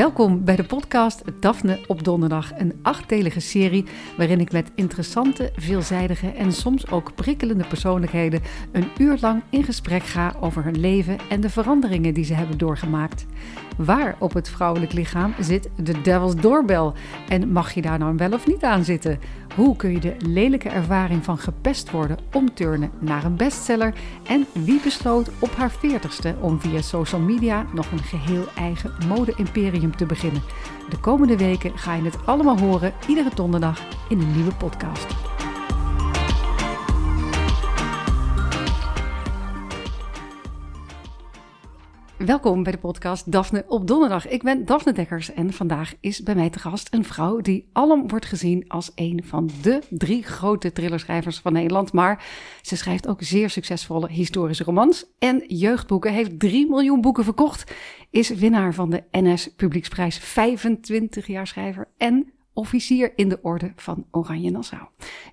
Welkom bij de podcast Daphne op Donderdag, een achtdelige serie waarin ik met interessante, veelzijdige en soms ook prikkelende persoonlijkheden een uur lang in gesprek ga over hun leven en de veranderingen die ze hebben doorgemaakt. Waar op het vrouwelijk lichaam zit de Devil's Doorbel en mag je daar nou wel of niet aan zitten? Hoe kun je de lelijke ervaring van gepest worden omturnen naar een bestseller? En wie besloot op haar veertigste om via social media nog een geheel eigen mode-imperium te beginnen? De komende weken ga je het allemaal horen, iedere donderdag in een nieuwe podcast. Welkom bij de podcast Daphne op donderdag. Ik ben Daphne Dekkers en vandaag is bij mij te gast een vrouw die alom wordt gezien als een van de drie grote thrillerschrijvers van Nederland. Maar ze schrijft ook zeer succesvolle historische romans en jeugdboeken. Heeft 3 miljoen boeken verkocht. Is winnaar van de NS Publieksprijs 25 jaar schrijver en officier in de orde van Oranje Nassau.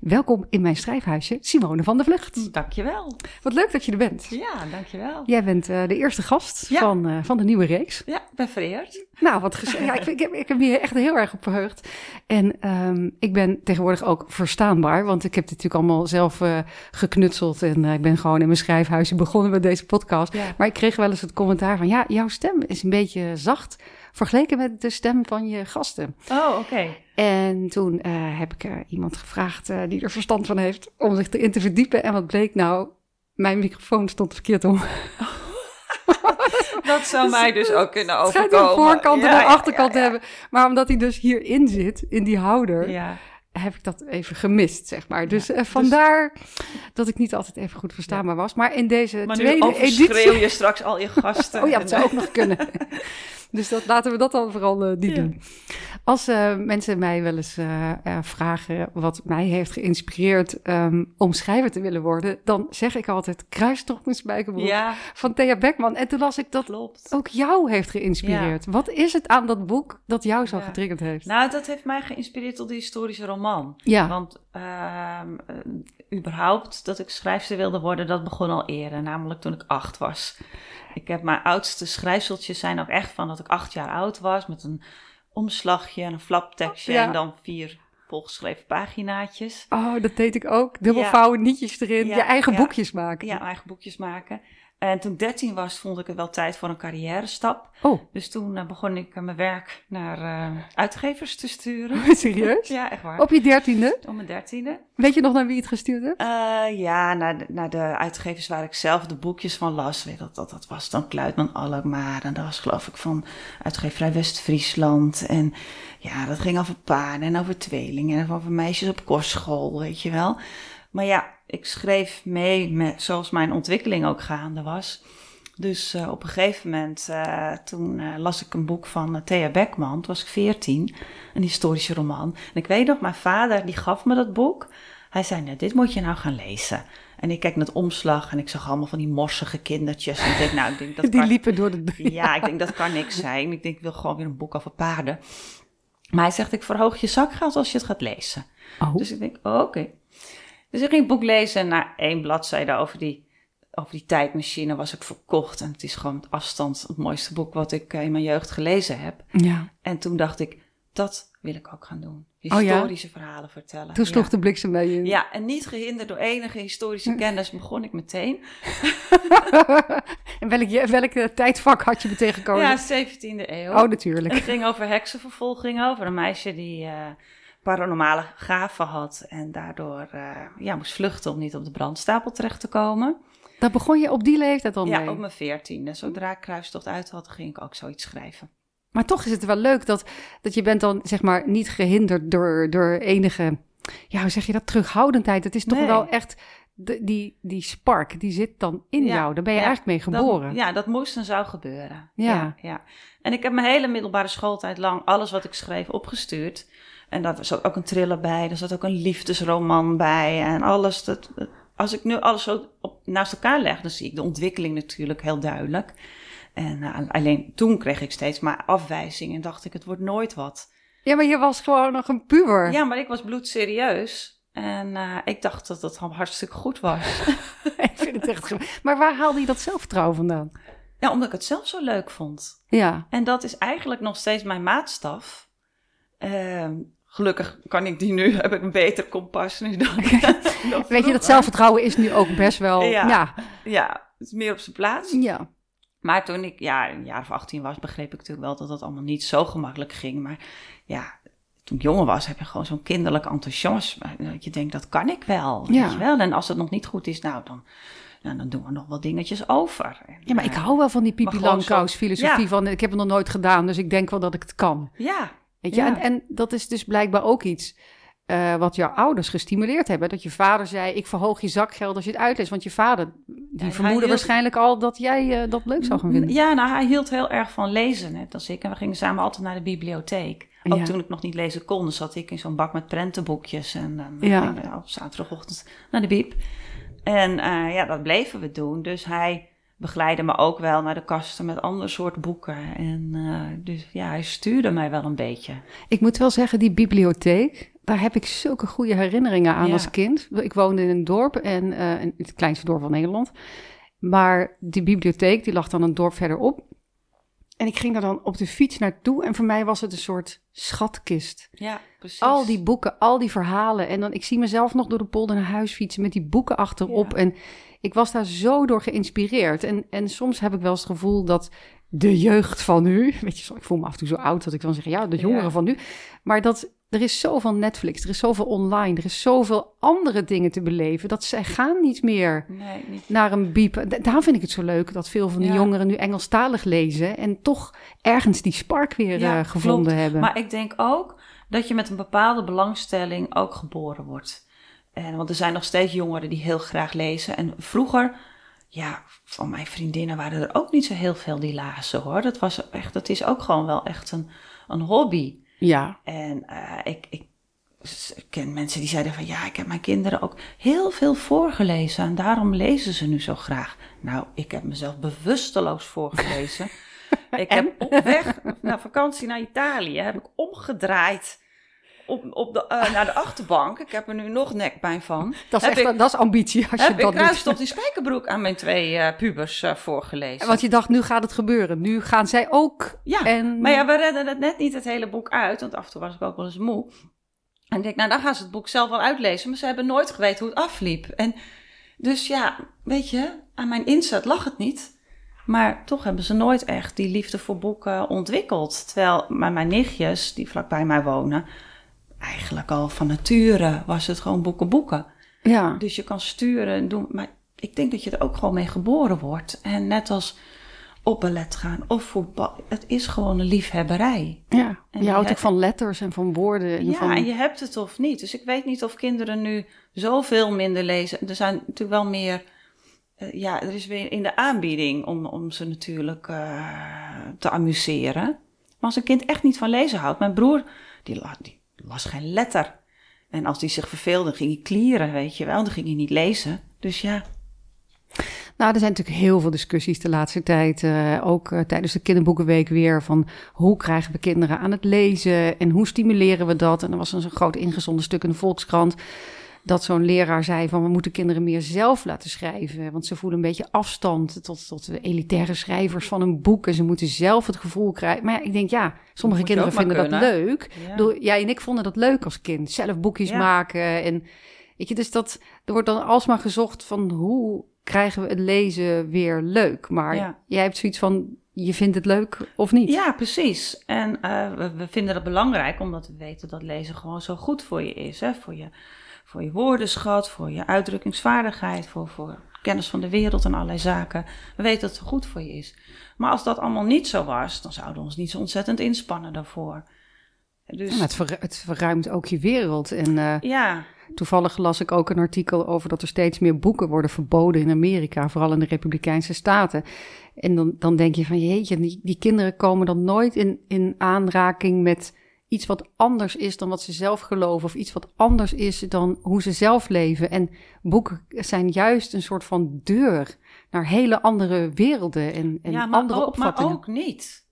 Welkom in mijn schrijfhuisje, Simone van der Vlucht. Dankjewel. Wat leuk dat je er bent. Ja, dankjewel. Jij bent uh, de eerste gast Ja. van, uh, van de nieuwe reeks. Ja, ik ben vereerd. Nou, wat gezellig. Ja, ik, ik, heb, ik heb me hier echt heel erg op verheugd. En um, ik ben tegenwoordig ook verstaanbaar, want ik heb dit natuurlijk allemaal zelf uh, geknutseld. En ik ben gewoon in mijn schrijfhuisje begonnen met deze podcast. Ja. Maar ik kreeg wel eens het commentaar van, ja, jouw stem is een beetje zacht vergeleken met de stem van je gasten. Oh, oké. Okay. En toen uh, heb ik uh, iemand gevraagd uh, die er verstand van heeft om zich erin te verdiepen. En wat bleek nou? Mijn microfoon stond verkeerd om. Dat zou mij dus ook kunnen overkomen. Het schijnt een voorkant en een achterkant ja, ja, ja. hebben. Maar omdat hij dus hierin zit, in die houder, heb ik dat even gemist, zeg maar. Dus uh, vandaar dus... dat ik niet altijd even goed verstaanbaar was. Maar in deze maar tweede nu editie... schreeuw je straks al je gasten. oh ja, dat zou ook nog kunnen. Dus dat, laten we dat dan vooral uh, niet ja. doen. Als uh, mensen mij wel eens uh, vragen wat mij heeft geïnspireerd um, om schrijver te willen worden, dan zeg ik altijd Kruistochtensspijkerboek ja. van Thea Beckman. En toen las ik dat Klopt. ook jou heeft geïnspireerd. Ja. Wat is het aan dat boek dat jou zo getriggerd heeft? Nou, dat heeft mij geïnspireerd tot die historische roman. Ja. Want überhaupt dat ik schrijfster wilde worden, dat begon al eerder, namelijk toen ik acht was. Ik heb mijn oudste schrijfseltjes zijn ook echt van dat ik acht jaar oud was. Met een omslagje en een flaptekstje Ja. en dan vier volgeschreven paginaatjes. Oh, dat deed ik ook. Dubbelvouwen, nietjes erin, Ja, je eigen boekjes maken. Ja, mijn eigen boekjes maken. En toen ik dertien was, vond ik het wel tijd voor een carrière stap. Oh, Dus toen eh, begon ik eh, mijn werk naar eh, uitgevers te sturen. serieus? Ja, echt waar. Op je dertiende? Om mijn dertiende. Weet je nog naar wie je het gestuurd hebt? Ja, naar de, naar de uitgevers waar ik zelf de boekjes van las. Weet dat, dat, dat was dan Kluitman Alkmaar. En dat was geloof ik van uitgeverij West-Friesland. En ja, dat ging over paarden en over tweelingen. En over meisjes op kostschool, weet je wel. Maar ja, ik schreef mee met, zoals mijn ontwikkeling ook gaande was. Dus uh, op een gegeven moment, uh, toen uh, las ik een boek van Thea Beckman. Toen was ik veertien, een historische roman. En ik weet nog, mijn vader die gaf me dat boek. Hij zei, nou, dit moet je nou gaan lezen. En ik kijk naar het omslag en ik zag allemaal van die morsige kindertjes. En ik denk, nou, ik denk dat Die kan... liepen door de... Ja, ik denk dat kan niks zijn. Ik denk, ik wil gewoon weer een boek over paarden. Maar hij zegt, ik verhoog je zakgeld als je het gaat lezen. Oh. Dus ik denk, oké. Okay. Dus ik ging het boek lezen en na één bladzijde over die, over die tijdmachine was ik verkocht. En het is gewoon met afstand het mooiste boek wat ik in mijn jeugd gelezen heb. Ja. En toen dacht ik, dat wil ik ook gaan doen. Oh ja? Historische verhalen vertellen. Toen sloeg ja. de bliksem bij je. Ja, en niet gehinderd door enige historische kennis begon ik meteen. en welk, welk tijdvak had je meteen gekozen? Ja, 17e eeuw. Oh, natuurlijk. Het ging over heksenvervolging, over een meisje die uh, paranormale gaven had. En daardoor uh, ja, moest vluchten om niet op de brandstapel terecht te komen. Dat begon je op die leeftijd al ja, mee? op mijn veertiende. Zodra ik kruistocht uit had, ging ik ook zoiets schrijven. Maar toch is het wel leuk dat, dat je bent dan zeg maar niet gehinderd door, door enige, ja hoe zeg je dat, terughoudendheid. Het is toch Nee. wel echt, de, die, die spark, die zit dan in Ja, jou. Daar ben je ja, eigenlijk mee geboren. Dat, ja, dat moest en zou gebeuren. Ja. Ja. ja, En ik heb mijn hele middelbare schooltijd lang alles wat ik schreef opgestuurd. En daar zat ook een thriller bij, er zat ook een liefdesroman bij en alles. Dat, als ik nu alles zo op, naast elkaar leg, dan zie ik de ontwikkeling natuurlijk heel duidelijk. En uh, alleen toen kreeg ik steeds maar afwijzing en dacht ik, het wordt nooit wat. Ja, maar je was gewoon nog een puber. Ja, maar ik was bloedserieus. En uh, ik dacht dat het hartstikke goed was. ik vind het echt... Maar waar haalde je dat zelfvertrouwen vandaan? Ja, omdat ik het zelf zo leuk vond. Ja. En dat is eigenlijk nog steeds mijn maatstaf. Ehm, gelukkig kan ik die nu, heb ik een beter kompas nu dan. dan Weet je, dat zelfvertrouwen is nu ook best wel... Ja. Ja. Ja, het is meer op zijn plaats. Ja. Maar toen ik ja, een jaar of 18 was, begreep ik natuurlijk wel dat het allemaal niet zo gemakkelijk ging. Maar ja, toen ik jonger was, heb je gewoon zo'n kinderlijk enthousiasme. Dat je denkt, dat kan ik wel. Ja. Weet je wel? En als het nog niet goed is, nou dan, nou, dan doen we nog wel dingetjes over. En, Ja, maar ik eh, hou wel van die Pipi Langkous filosofie ja. van... Ik heb het nog nooit gedaan, dus ik denk wel dat ik het kan. Ja, Weet je? Ja. En, en dat is dus blijkbaar ook iets eh, wat jouw ouders gestimuleerd hebben. Dat je vader zei, ik verhoog je zakgeld als je het uitleest. Want je vader, die vermoedde hield- waarschijnlijk al dat jij eh, dat leuk zou gaan vinden. Ja, nou, hij hield heel erg van lezen, net als ik. En we gingen samen altijd naar de bibliotheek. Ook Ja. toen ik nog niet lezen kon, zat ik in zo'n bak met prentenboekjes. En dan Ja. op zaterdagochtend naar de biep. En ja, dat bleven we doen. Dus hij begeleidde me ook wel naar de kasten met ander soort boeken. En eh, dus ja, hij stuurde mij wel een beetje. Ik moet wel zeggen, die bibliotheek, daar heb ik zulke goede herinneringen aan Ja. als kind. Ik woonde in een dorp, en, eh, in het kleinste dorp van Nederland. Maar die bibliotheek, die lag dan een dorp verderop. En ik ging daar dan op de fiets naartoe. En voor mij was het een soort schatkist. Ja, precies. Al die boeken, al die verhalen. En dan, ik zie mezelf nog door de polder naar huis fietsen met die boeken achterop. Ja. En ik was daar zo door geïnspireerd. En, en soms heb ik wel eens het gevoel dat de jeugd van nu... Weet je, ik voel me af en toe zo oud dat ik dan zeg... Ja, de jongeren Ja. van nu. Maar dat er is zoveel Netflix, er is zoveel online... er is zoveel andere dingen te beleven... dat zij gaan niet meer Nee, niet. naar een biep. Da- Daarom vind ik het zo leuk dat veel van Ja. jongeren nu Engelstalig lezen... en toch ergens die spark weer Ja, eh, gevonden klopt. hebben. Maar ik denk ook dat je met een bepaalde belangstelling ook geboren wordt. En, want er zijn nog steeds jongeren die heel graag lezen. En vroeger, ja, van mijn vriendinnen waren er ook niet zo heel veel die lazen hoor. Dat, was echt, dat is ook gewoon wel echt een, een hobby. Ja, En eh, ik, ik ken mensen die zeiden van ja, ik heb mijn kinderen ook heel veel voorgelezen. En daarom lezen ze nu zo graag. Nou, ik heb mezelf bewusteloos voorgelezen. ik heb op weg naar vakantie naar Italië heb ik omgedraaid op, op de, eh, naar de achterbank. Ik heb er nu nog nekpijn van. dat is heb echt ik, dat is ambitie als je heb ik dat doet. die spijkerbroek aan mijn twee eh, pubers eh, voorgelezen. Want je dacht, nu gaat het gebeuren. Nu gaan zij ook. Ja, en... maar ja, we redden het net niet het hele boek uit, want af en toe was ik ook wel eens moe. En ik denk, nou, dan gaan ze het boek zelf wel uitlezen, maar ze hebben nooit geweten hoe het afliep. En dus ja, weet je, aan mijn inzet lag het niet. Maar toch hebben ze nooit echt die liefde voor boeken ontwikkeld. Terwijl maar mijn nichtjes, die vlakbij mij wonen, eigenlijk al van nature was het gewoon boeken, boeken. ja. Dus je kan sturen en doen. Maar ik denk dat je er ook gewoon mee geboren wordt. En net als op ballet gaan of voetbal. Het is gewoon een liefhebberij. ja. En je houdt ook van letters en van woorden. En Ja, van... en je hebt het of niet. Dus ik weet niet of kinderen nu zoveel minder lezen. Er zijn natuurlijk wel meer... eh, ja, er is weer in de aanbieding om, om ze natuurlijk eh, te amuseren. Maar als een kind echt niet van lezen houdt... Mijn broer, die, die las geen letter. En als die zich verveelde, ging hij klieren, weet je wel. Dan ging hij niet lezen. Dus ja, Nou, er zijn natuurlijk heel veel discussies de laatste tijd. eh, ook eh, tijdens de kinderboekenweek weer. Van hoe krijgen we kinderen aan het lezen? En hoe stimuleren we dat? En er was een groot ingezonden stuk in de Volkskrant. Dat zo'n leraar zei van we moeten kinderen meer zelf laten schrijven. Want ze voelen een beetje afstand tot, tot de elitaire schrijvers van een boek. En ze moeten zelf het gevoel krijgen. Maar ja, ik denk ja, sommige Moet kinderen vinden dat leuk. Ja. Bedoel, Jij en ik vonden dat leuk als kind. Zelf boekjes Ja. maken. En weet je, dus dat, er wordt dan alsmaar gezocht van hoe krijgen we het lezen weer leuk. Maar jij hebt zoiets van, je vindt het leuk of niet? Ja, precies. En eh, we, we vinden dat belangrijk omdat we weten dat lezen gewoon zo goed voor je is. Hè? Voor, je, voor je woordenschat, voor je uitdrukkingsvaardigheid, voor, voor kennis van de wereld en allerlei zaken. We weten dat het goed voor je is. Maar als dat allemaal niet zo was, dan zouden we ons niet zo ontzettend inspannen daarvoor. Dus En het, ver- het verruimt ook je wereld. En eh, ja, toevallig las ik ook een artikel over dat er steeds meer boeken worden verboden in Amerika, vooral in de Republikeinse Staten. En dan, dan denk je van jeetje, die, die kinderen komen dan nooit in, in aanraking met iets wat anders is dan wat ze zelf geloven, of iets wat anders is dan hoe ze zelf leven. En boeken zijn juist een soort van deur naar hele andere werelden en, en ja maar, andere ook, maar opvattingen. ook niet.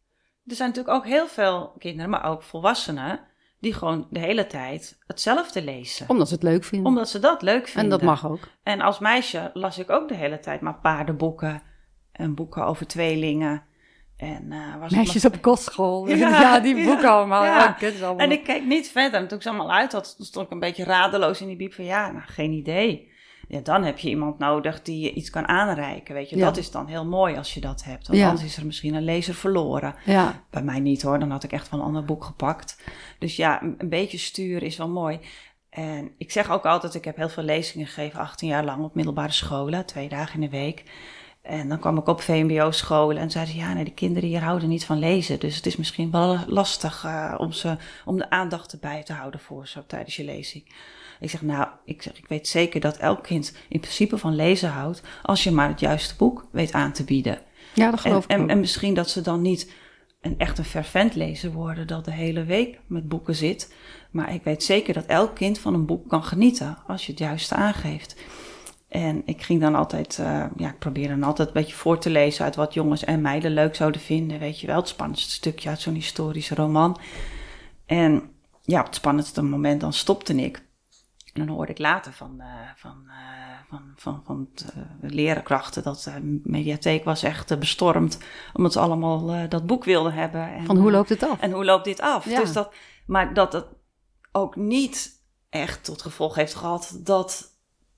Er zijn natuurlijk ook heel veel kinderen, maar ook volwassenen, die gewoon de hele tijd hetzelfde lezen. Omdat ze het leuk vinden. Omdat ze dat leuk vinden. en dat mag ook. En als meisje las ik ook de hele tijd maar paardenboeken En boeken over tweelingen. En, uh, was Meisjes op kostschool. Ja, ja die boeken allemaal. Ja. allemaal. En ik keek niet verder. En toen ik ze allemaal uit had, stond ik een beetje radeloos in die biep van ja, nou, geen idee. Ja, dan heb je iemand nodig die je iets kan aanreiken. Weet je, dat is dan heel mooi als je dat hebt. Want anders is er misschien een lezer verloren. Ja. Bij mij niet hoor, dan had ik echt van een ander boek gepakt. Dus ja, een beetje sturen is wel mooi. En ik zeg ook altijd, ik heb heel veel lezingen gegeven, 18 jaar lang op middelbare scholen, twee dagen in de week. En dan kwam ik op VMBO-scholen en zeiden ze, ja, nee, de kinderen hier houden niet van lezen. Dus het is misschien wel lastig uh, om, ze, om de aandacht erbij te houden voor ze tijdens je lezing. Ik zeg, nou, ik, zeg, ik weet zeker dat elk kind in principe van lezen houdt, als je maar het juiste boek weet aan te bieden. Ja, dat geloof en, ik en, en, misschien dat ze dan niet een echt een fervent lezer worden dat de hele week met boeken zit. Maar ik weet zeker dat elk kind van een boek kan genieten als je het juiste aangeeft. En ik ging dan altijd, uh, ja, ik probeerde dan altijd een beetje voor te lezen uit wat jongens en meiden leuk zouden vinden. Weet je wel, het spannendste stukje uit zo'n historische roman. En ja, op het spannendste moment dan stopte ik. En dan hoorde ik later van, uh, van, uh, van, van, van de leerkrachten dat de mediatheek was echt bestormd. Omdat ze allemaal dat boek wilden hebben. En, van hoe loopt het af? En hoe loopt dit af? Ja. Dus dat, maar dat het ook niet echt tot gevolg heeft gehad dat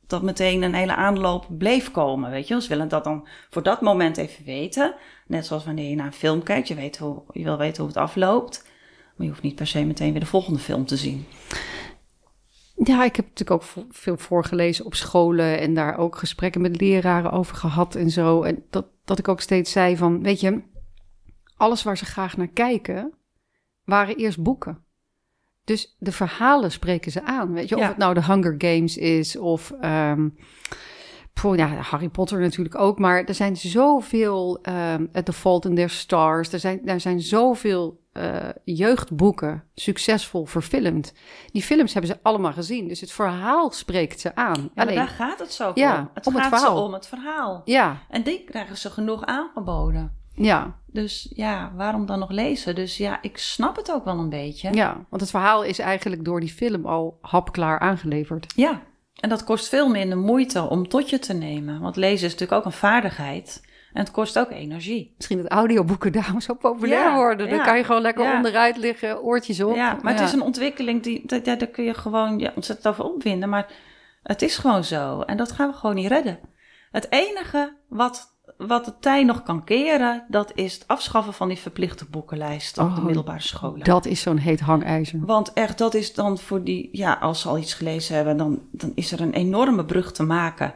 dat meteen een hele aanloop bleef komen. Weet je, ze willen dat dan voor dat moment even weten. Net zoals wanneer je naar een film kijkt, je, weet hoe, je wil weten hoe het afloopt. Maar je hoeft niet per se meteen weer de volgende film te zien. Ja, ik heb natuurlijk ook veel voorgelezen op scholen en daar ook gesprekken met leraren over gehad en zo. En dat, dat ik ook steeds zei van, weet je, alles waar ze graag naar kijken, waren eerst boeken. Dus de verhalen spreken ze aan. Weet je, of het nou de Hunger Games is of um, ja, Harry Potter natuurlijk ook. Maar er zijn zoveel, um, The Fault in Their Stars. Er zijn, er zijn zoveel uh, jeugdboeken succesvol verfilmd. Die films hebben ze allemaal gezien. Dus het verhaal spreekt ze aan. Ja, Alleen, daar gaat het zo ja, om. Het om gaat het verhaal. om het verhaal. Ja. En die krijgen ze genoeg aangeboden. Ja. Dus ja, waarom dan nog lezen? Dus ja, ik snap het ook wel een beetje. Ja, want het verhaal is eigenlijk door die film al hapklaar aangeleverd. Ja, en dat kost veel minder moeite om tot je te nemen. Want lezen is natuurlijk ook een vaardigheid. En het kost ook energie. Misschien dat audioboeken daarom zo populair worden. Dan kan je gewoon lekker onderuit liggen, oortjes op. Ja, maar het is een ontwikkeling die, dat, ja, daar kun je gewoon ja, ontzettend over opwinden. Maar het is gewoon zo. En dat gaan we gewoon niet redden. Het enige wat wat de tijd nog kan keren, dat is het afschaffen van die verplichte boekenlijst op de oh, middelbare scholen. Dat is zo'n heet hangijzer. Want echt, dat is dan voor die, ja, als ze al iets gelezen hebben, dan, dan is er een enorme brug te maken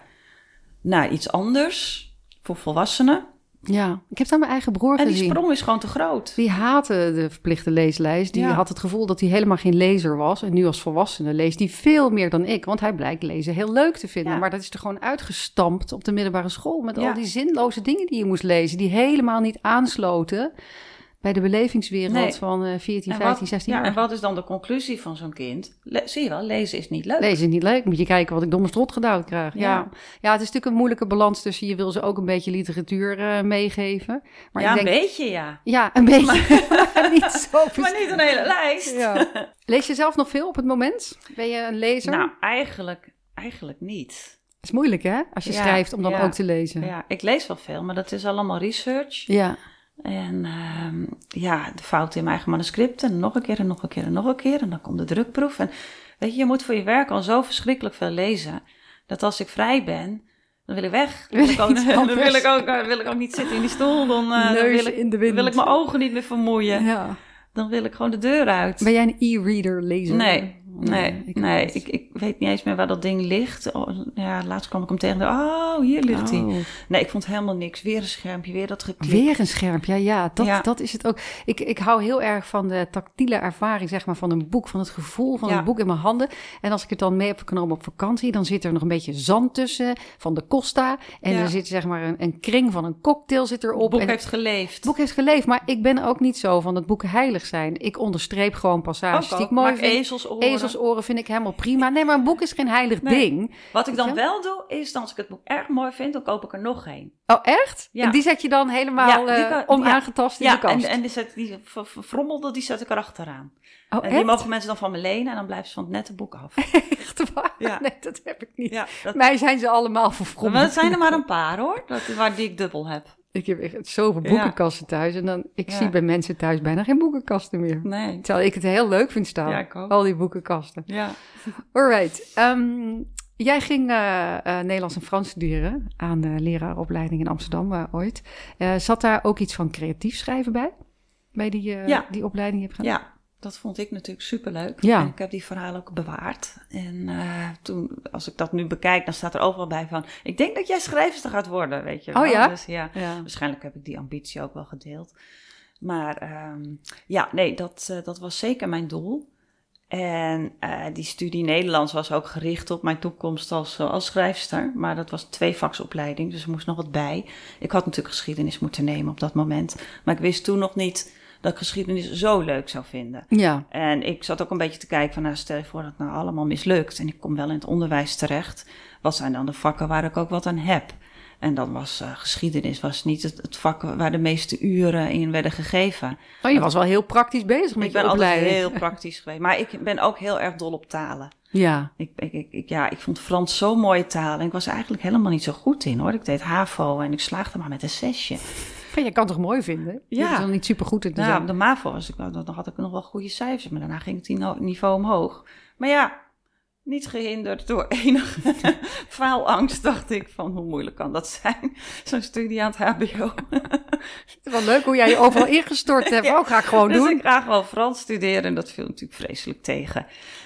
naar iets anders voor volwassenen. Ja, ik heb aan mijn eigen broer gezien. En die sprong is gewoon te groot. Die haatte de verplichte leeslijst. Die had het gevoel dat hij helemaal geen lezer was. En nu als volwassene leest hij veel meer dan ik. Want hij blijkt lezen heel leuk te vinden. Maar dat is er gewoon uitgestampt op de middelbare school. Met al die zinloze dingen die je moest lezen. Die helemaal niet aansloten bij de belevingswereld van uh, 14, 15, 16 jaar. Ja, en wat is dan de conclusie van zo'n kind? zie je wel, lezen is niet leuk. Lezen is niet leuk. Moet je kijken wat ik domme strot gedaan krijg. Ja. ja. Ja. het is natuurlijk een moeilijke balans tussen je wil ze ook een beetje literatuur uh, meegeven. Maar ja, ik denk, een beetje ja. Ja, een beetje. Maar, niet zo maar niet een hele lijst. Ja. Lees je zelf nog veel op het moment? Ben je een lezer? Nou, eigenlijk, eigenlijk niet. Het is moeilijk hè, als je schrijft om dan ook te lezen. Ja, ik lees wel veel, maar dat is allemaal research. Ja. En uh, ja, de fout in mijn eigen manuscript. En nog een keer en nog een keer en nog een keer. En dan komt de drukproef. En weet je, je moet voor je werk al zo verschrikkelijk veel lezen. Dat als ik vrij ben, dan wil ik weg. Dan wil ik ook, dan wil ik ook, wil ik ook niet zitten in die stoel. Dan, uh, dan wil, ik, in de wind. wil ik mijn ogen niet meer vermoeien. Ja. Dan wil ik gewoon de deur uit. Ben jij een e-reader lezer? Nee, Nee, ik, nee ik, ik, weet niet eens meer waar dat ding ligt. Oh, ja, laatst kwam ik hem tegen. Oh, hier ligt hij. Oh. Nee, ik vond helemaal niks. Weer een schermpje, weer dat geklik. Weer een schermpje, ja, dat, ja. dat is het ook. Ik, ik hou heel erg van de tactiele ervaring, zeg maar, van een boek. Van het gevoel van een boek in mijn handen. En als ik het dan mee heb genomen op vakantie, dan zit er nog een beetje zand tussen van de Costa. En er zit zeg maar een, een, kring van een cocktail zit erop. Het boek en heeft geleefd. Het boek heeft geleefd, maar ik ben ook niet zo van het boek heilig zijn. Ik onderstreep gewoon passages die ik mooi vind. Ezelsoren oren vind ik helemaal prima. Nee, maar een boek is geen heilig ding. Wat ik dan wel doe, is als ik het boek erg mooi vind, dan koop ik er nog een. Oh, echt? Ja. En die zet je dan helemaal ja, uh, onaangetast in ja, de kast? en, en die, zet, die verfrommelde, die zet ik erachteraan. Oh, en die mogen mensen dan van me lenen en dan blijven ze van het nette boek af. Echt waar? Ja. Nee, dat heb ik niet. Ja, dat... Mij zijn ze allemaal verfrommeld. Maar het zijn er maar een paar hoor, dat, waar die ik dubbel heb. Ik heb echt zoveel boekenkasten thuis. En dan, ik Ja. zie bij mensen thuis bijna geen boekenkasten meer. Nee. Terwijl ik het heel leuk vind staan. Ja. Al die boekenkasten. Ja. Alright. Ehm, jij ging eh, eh, Nederlands en Frans studeren aan de leraaropleiding in Amsterdam eh, ooit. Zat daar ook iets van creatief schrijven bij? Bij die, Ja. die opleiding je hebt gedaan? Ja, dat vond ik natuurlijk superleuk. Ja. En ik heb die verhalen ook bewaard. En eh, toen, als ik dat nu bekijk, dan staat er overal bij van... Ik denk dat jij schrijfster gaat worden, weet je Oh wel. ja? Dus ja, Ja. waarschijnlijk heb ik die ambitie ook wel gedeeld. Maar ehm, ja, nee, dat, eh, dat was zeker mijn doel. En eh, die studie Nederlands was ook gericht op mijn toekomst als, als schrijfster. Maar dat was een tweevaksopleiding, dus er moest nog wat bij. Ik had natuurlijk geschiedenis moeten nemen op dat moment. Maar ik wist toen nog niet dat ik geschiedenis zo leuk zou vinden. Ja. En ik zat ook een beetje te kijken van, nou, stel je voor dat het nou allemaal mislukt en ik kom wel in het onderwijs terecht. Wat zijn dan de vakken waar ik ook wat aan heb? En dan was eh, geschiedenis was niet het, het vak waar de meeste uren in werden gegeven. Oh, je was wel heel praktisch bezig met ik ben altijd heel praktisch geweest, maar ik ben ook heel erg dol op talen. Ja. Ik, ik, ik, ja, ik vond Frans zo'n mooie taal en ik was eigenlijk helemaal niet zo goed in hoor. Ik deed HAVO en ik slaagde maar met een zesje. Je kan het toch mooi vinden? Ja. hoeft er niet super goed in te Nou, zijn. de MAVO was ik, dan had ik nog wel goede cijfers, maar daarna ging het niveau omhoog. Maar ja, niet gehinderd door enige faalangst, dacht ik van hoe moeilijk kan dat zijn, zo'n studie aan het HBO. Het is wel leuk hoe jij je overal ingestort hebt. Ja. Oh, ga ik gewoon dus doen. ik graag wel Frans studeren en dat viel natuurlijk vreselijk tegen.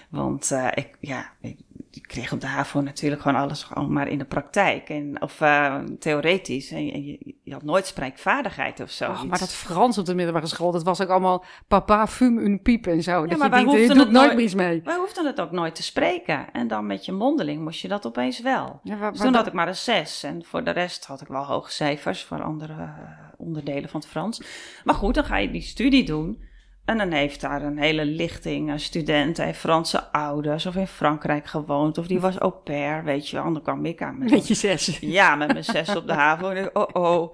Want eh, ik, ja, ik, ik kreeg op de HAVO natuurlijk gewoon alles gewoon maar in de praktijk. En, of eh, theoretisch. En je, je, je had nooit spreekvaardigheid of zo. Ach, maar dat Frans op de middelbare school, dat was ook allemaal papa fume une piep en zo. dat maar je wij doet het nooit meer iets mee. Wij hoefden het ook nooit te spreken. En dan met je mondeling moest je dat opeens wel. Ja, waar- Dus toen had ik maar een zes. En voor de rest had ik wel hoge cijfers voor andere eh, onderdelen van het Frans. Maar goed, dan ga je die studie doen. En dan heeft daar een hele lichting eh, studenten, heeft Franse ouders of in Frankrijk gewoond. Of die was au pair, weet je wel. En dan kwam ik aan met Met je zes. ja, met mijn zes op de haven. En ik, oh oh.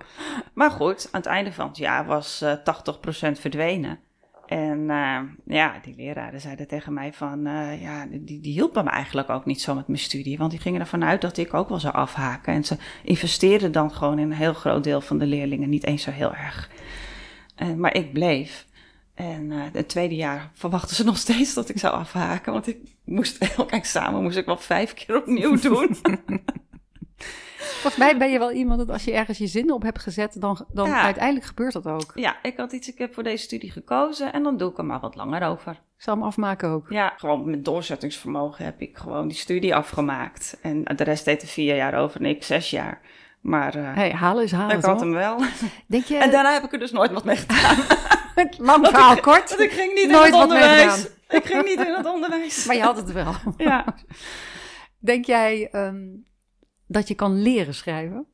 Maar goed, aan het einde van het jaar was eh 80% verdwenen. En eh, ja, die leraren zeiden tegen mij van, eh, ja, die, die hielpen me eigenlijk ook niet zo met mijn studie. Want die gingen ervan uit dat ik ook wel zou afhaken. En ze investeerden dan gewoon in een heel groot deel van de leerlingen, niet eens zo heel erg. Maar ik bleef. En eh, het tweede jaar verwachten ze nog steeds dat ik zou afhaken. Want ik moest elk examen moest ik wel vijf keer opnieuw doen. Volgens mij ben je wel iemand dat als je ergens je zinnen op hebt gezet, dan, dan Ja. uiteindelijk gebeurt dat ook. Ja, ik had iets, ik heb voor deze studie gekozen en dan doe ik er maar wat langer over. Ik zal hem afmaken ook. Ja, gewoon met doorzettingsvermogen heb ik gewoon die studie afgemaakt. En de rest deed er vier jaar over en ik zes jaar. Maar eh, Hey, halen is halen, ik had hem wel. Denk je, En daarna heb ik er dus nooit wat mee gedaan. lang verhaal kort, ik ging niet Nooit in het onderwijs. Ik ging niet in het onderwijs. maar je had het wel. Ja. Denk jij ehm, dat je kan leren schrijven?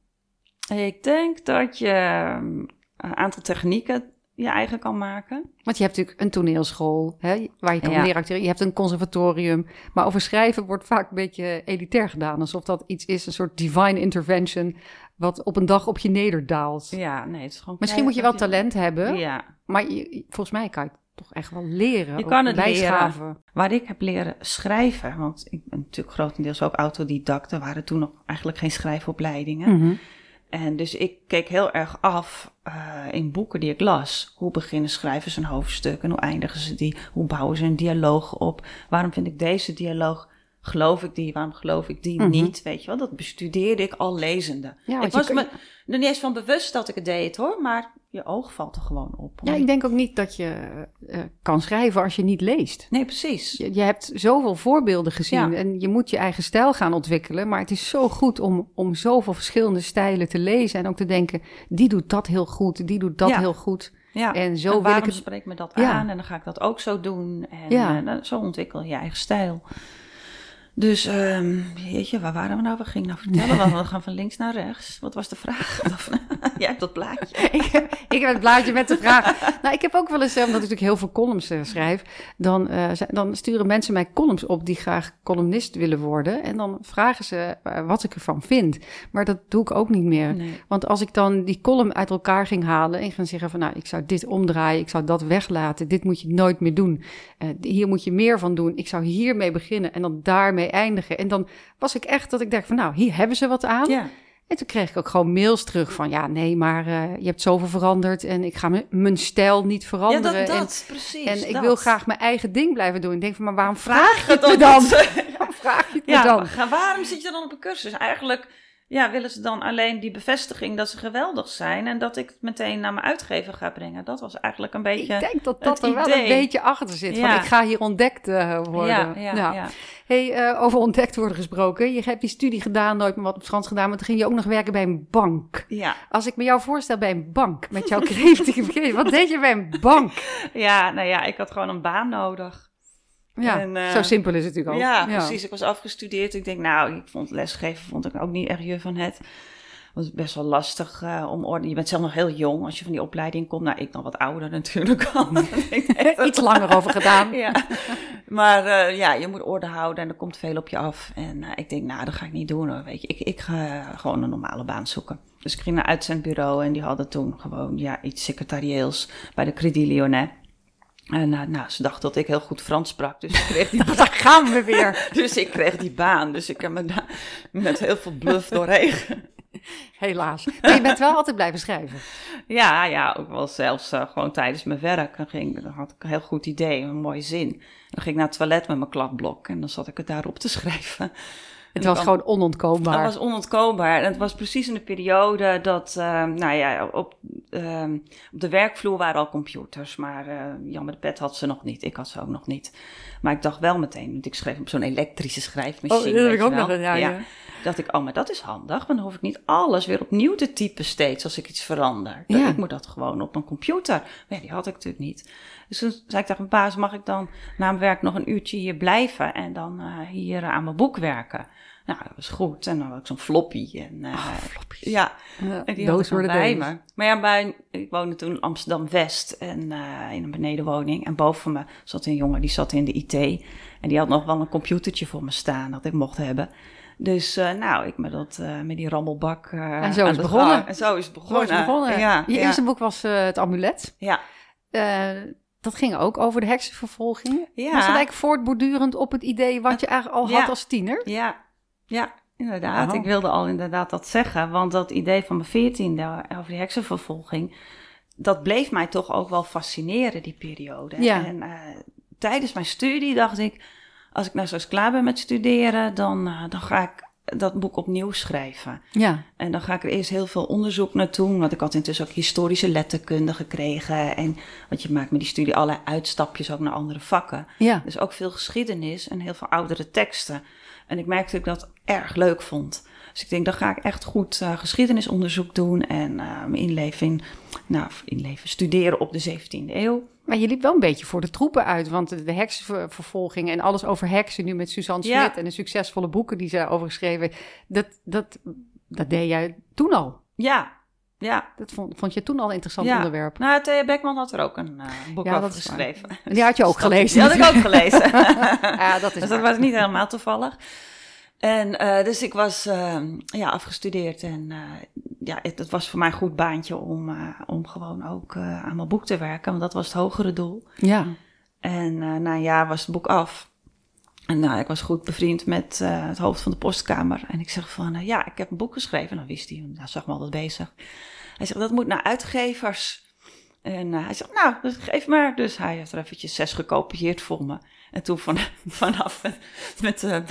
Ik denk dat je ehm, een aantal technieken je eigen kan maken. Want je hebt natuurlijk een toneelschool hè, waar je kan Ja. leren acteren. Je hebt een conservatorium. Maar over schrijven wordt vaak een beetje elitair gedaan. Alsof dat iets is, een soort divine intervention... wat op een dag op je nederdaalt. Ja, nee, het is gewoon... Misschien moet je wel talent hebben. Ja, Maar je- volgens mij kan je het toch echt wel leren. Je kan het bijschaven. Waar ik heb leren schrijven, want ik ben natuurlijk grotendeels ook autodidact. Er waren toen nog eigenlijk geen schrijfopleidingen. Mhm. En dus ik keek heel erg af eh, in boeken die ik las. Hoe beginnen schrijvers een hoofdstuk en hoe eindigen ze die? Hoe bouwen ze een dialoog op? Waarom vind ik deze dialoog? Geloof ik die? Waarom geloof ik die Mhm. niet? Weet je wel, dat bestudeerde ik al lezende. Ja, ik was me er niet eens van bewust dat ik het deed hoor, maar je oog valt er gewoon op. Ja, ik denk ook niet dat je eh, kan schrijven als je niet leest. Nee, precies. Je, je hebt zoveel voorbeelden gezien Ja. en je moet je eigen stijl gaan ontwikkelen. Maar het is zo goed om, om zoveel verschillende stijlen te lezen en ook te denken, die doet dat heel goed, die doet dat Ja. heel goed. Ja, En zo en wil ik het- spreekt me dat Ja. aan en dan ga ik dat ook zo doen. En Ja. eh, zo ontwikkel je je eigen stijl. Dus, ehm jeetje, waar waren we nou? We gingen nou vertellen, want we gaan van links naar rechts. Wat was de vraag? Jij hebt dat plaatje. ik, heb, ik heb het blaadje met de vraag. Nou, ik heb ook wel eens, eh, omdat ik natuurlijk heel veel columns eh, schrijf, dan, eh, dan sturen mensen mij columns op die graag columnist willen worden. En dan vragen ze wat ik ervan vind. Maar dat doe ik ook niet meer. Nee. Want als ik dan die column uit elkaar ging halen en ging zeggen van nou, ik zou dit omdraaien, ik zou dat weglaten, dit moet je nooit meer doen. Hier moet je meer van doen. Ik zou hiermee beginnen en dan daarmee eindigen. En dan was ik echt dat ik dacht van nou, hier hebben ze wat aan. Ja, En toen kreeg ik ook gewoon mails terug van... ja, nee, maar uh, je hebt zoveel veranderd... en ik ga mijn stijl niet veranderen. Ja, dat, dat en, precies. En ik wil graag mijn eigen ding blijven doen. Ik denk van, maar waarom vraag, je het me dan? waarom vraag je het ja, me dan? Waarom zit je dan op een cursus? Eigenlijk ja, willen ze dan alleen die bevestiging dat ze geweldig zijn... en dat ik het meteen naar mijn uitgever ga brengen. Dat was eigenlijk een beetje Ik denk dat dat er wel een beetje achter zit. Ja. Van, ik ga hier ontdekt uh, worden. Ja, ja. Hey, uh, over ontdekt worden gesproken. Je hebt die studie gedaan, nooit meer wat op Frans gedaan... maar toen ging je ook nog werken bij een bank. Ja. Als ik me jou voorstel bij een bank, met jouw creatieve wat deed je bij een bank? Ja, nou ja, ik had gewoon een baan nodig. Ja, en, uh, zo simpel is het natuurlijk ook. Ja, ja, precies. Ik was afgestudeerd. Ik denk, nou, ik vond lesgeven vond ik ook niet erg je van het. was best wel lastig uh, om orde. Je bent zelf nog heel jong als je van die opleiding komt. Nou, ik dan wat ouder natuurlijk al. Iets langer over gedaan. ja. Maar uh, ja, je moet orde houden en er komt veel op je af. En ik denk, nou, dat ga ik niet doen hoor. Weet je, ik, ik ga gewoon een normale baan zoeken. Dus ik ging naar uitzendbureau en die hadden toen gewoon ja, iets secretarieels bij de Credit Lyonnais. En uh, nou, ze dacht dat ik heel goed Frans sprak, dus ik kreeg die Daar gaan we weer. dus ik kreeg die baan, dus ik heb me daar met heel veel bluff doorheen. Helaas. Maar je bent wel altijd blijven schrijven. Ja, ja, ook wel zelfs uh, gewoon tijdens mijn werk. Dan, ging, dan had ik een heel goed idee, een mooie zin. Dan ging ik naar het toilet met mijn klapblok en dan zat ik het daarop te schrijven. Het was gewoon onontkoombaar. Het was onontkoombaar. En het was precies in de periode dat, uh, nou ja, op, uh, op de werkvloer waren al computers. Maar uh, Jan met de pet had ze nog niet. Ik had ze ook nog niet. Maar ik dacht wel meteen, want ik schreef op zo'n elektrische schrijfmachine. Oh, dat heb ik ook nog ja, ja. ja. Dacht ik, oh, maar dat is handig. Want dan hoef ik niet alles weer opnieuw te typen steeds als ik iets verander. Ja. Ik moet dat gewoon op een computer. Maar ja, die had ik natuurlijk niet. Dus toen zei ik tegen mijn baas, mag ik dan na mijn werk nog een uurtje hier blijven en dan uh, hier aan mijn boek werken? Nou, dat was goed. En dan had ik zo'n floppy. En, uh, oh. Ja, ja en die doos had ik worden bij me. Maar ja, bij, ik woonde toen in Amsterdam-West en uh, in een benedenwoning. En boven me zat een jongen, die zat in de IT. En die had nog wel een computertje voor me staan dat ik mocht hebben. Dus uh, nou, ik met, dat, uh, met die rammelbak. Uh, en zo is het begonnen. Gang. En zo is het begonnen. Zo is het begonnen. Ja, Je ja. eerste boek was Het Amulet. Ja. dat ging ook over de heksenvervolging. Ja. Was dat eigenlijk voortbordurend op het idee wat je eigenlijk al had als tiener? Ja, ja, inderdaad. Oh. Ik wilde al inderdaad dat zeggen. Want dat idee van mijn veertiende over die heksenvervolging... dat bleef mij toch ook wel fascineren, die periode. Ja. En uh, tijdens mijn studie dacht ik... als ik nou zo eens klaar ben met studeren... dan, uh, dan ga ik dat boek opnieuw schrijven. Ja. En dan ga ik er eerst heel veel onderzoek naar doen. Want ik had intussen ook historische letterkunde gekregen. En want je maakt met die studie allerlei uitstapjes ook naar andere vakken. Ja. Dus ook veel geschiedenis en heel veel oudere teksten. En ik merkte dat ik dat erg leuk vond. Dus ik denk, dan ga ik echt goed uh, geschiedenisonderzoek doen en uh, mijn inleving, nou, inleven, studeren op de 17e eeuw. Maar je liep wel een beetje voor de troepen uit, want de heksenvervolging en alles over heksen nu met Suzanne Smit Ja. en de succesvolle boeken die ze daarover geschreven dat, dat, dat deed jij toen al. Ja, ja. Dat vond, vond je toen al een interessant ja. onderwerp. Nou, Thea Beckman had er ook een uh, boek Ja, over dat geschreven. En die had je ook gelezen. Die had ik ook gelezen. ja, dat is dus dat waar. was niet helemaal toevallig. En uh, dus ik was uh, ja, afgestudeerd en uh, ja, het, het, was voor mij een goed baantje om, om gewoon ook aan mijn boek te werken, want dat was het hogere doel. Ja. En na een jaar was het boek af. En nou, ik was goed bevriend met uh, het hoofd van de postkamer. En ik zeg van, uh, ja, ik heb een boek geschreven. En dan wist hij, hij zag me altijd bezig. Hij zegt, dat moet naar uitgevers. En uh, hij zegt, nou, dus geef maar. Dus hij heeft er eventjes zes gekopieerd voor me. En toen van, vanaf met, met,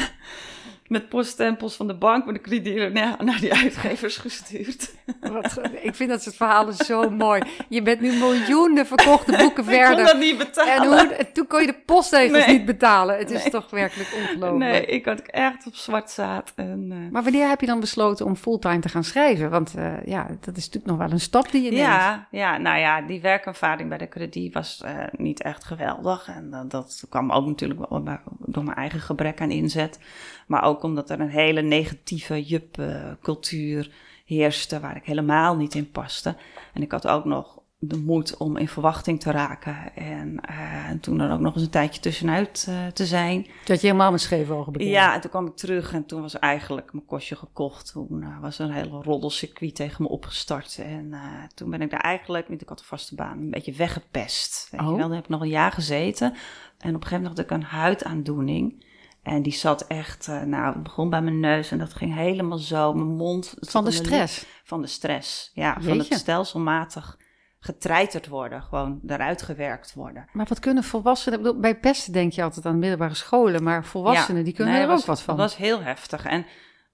met poststempels van de bank met de kredieten naar, naar die uitgevers gestuurd. Wat, ik vind dat soort verhalen zo mooi. Je bent nu miljoenen verkochte boeken ik verder. kon dat niet betalen. En hoe, toen kon je de postzegels Nee. niet betalen. Het is Nee. toch werkelijk ongelooflijk. Nee, ik had echt op zwart zaad. En, uh, Maar wanneer heb je dan besloten om fulltime te gaan schrijven? Want uh, ja, dat is natuurlijk nog wel een stap die je neemt. Ja, ja, nou ja, die werkervaring bij de krediet was uh, niet echt geweldig. En dat, dat kwam ook natuurlijk wel door mijn eigen gebrek aan inzet. Maar ook omdat er een hele negatieve jup-cultuur heerste waar ik helemaal niet in paste. En ik had ook nog de moed om in verwachting te raken. En, uh, en toen er ook nog eens een tijdje tussenuit uh, te zijn. Dat je helemaal met scheve ogen bekend. Ja, en toen kwam ik terug en toen was eigenlijk mijn kostje gekocht. Toen uh, was er een hele roddelcircuit tegen me opgestart. En toen ben ik daar eigenlijk, niet ik had een vaste baan, een beetje weggepest. Weet Oh. je wel, dan heb ik nog een jaar gezeten. En op een gegeven moment had ik een huidaandoening. En die zat echt, uh, nou, het begon bij mijn neus en dat ging helemaal zo. Mijn mond. Van de stress? Van de stress, ja. Jeetje. Van het stelselmatig getreiterd worden, gewoon eruit gewerkt worden. Maar wat kunnen volwassenen, bedoel, bij pesten denk je altijd aan middelbare scholen, maar volwassenen die kunnen er ook wat van. Dat was heel heftig. En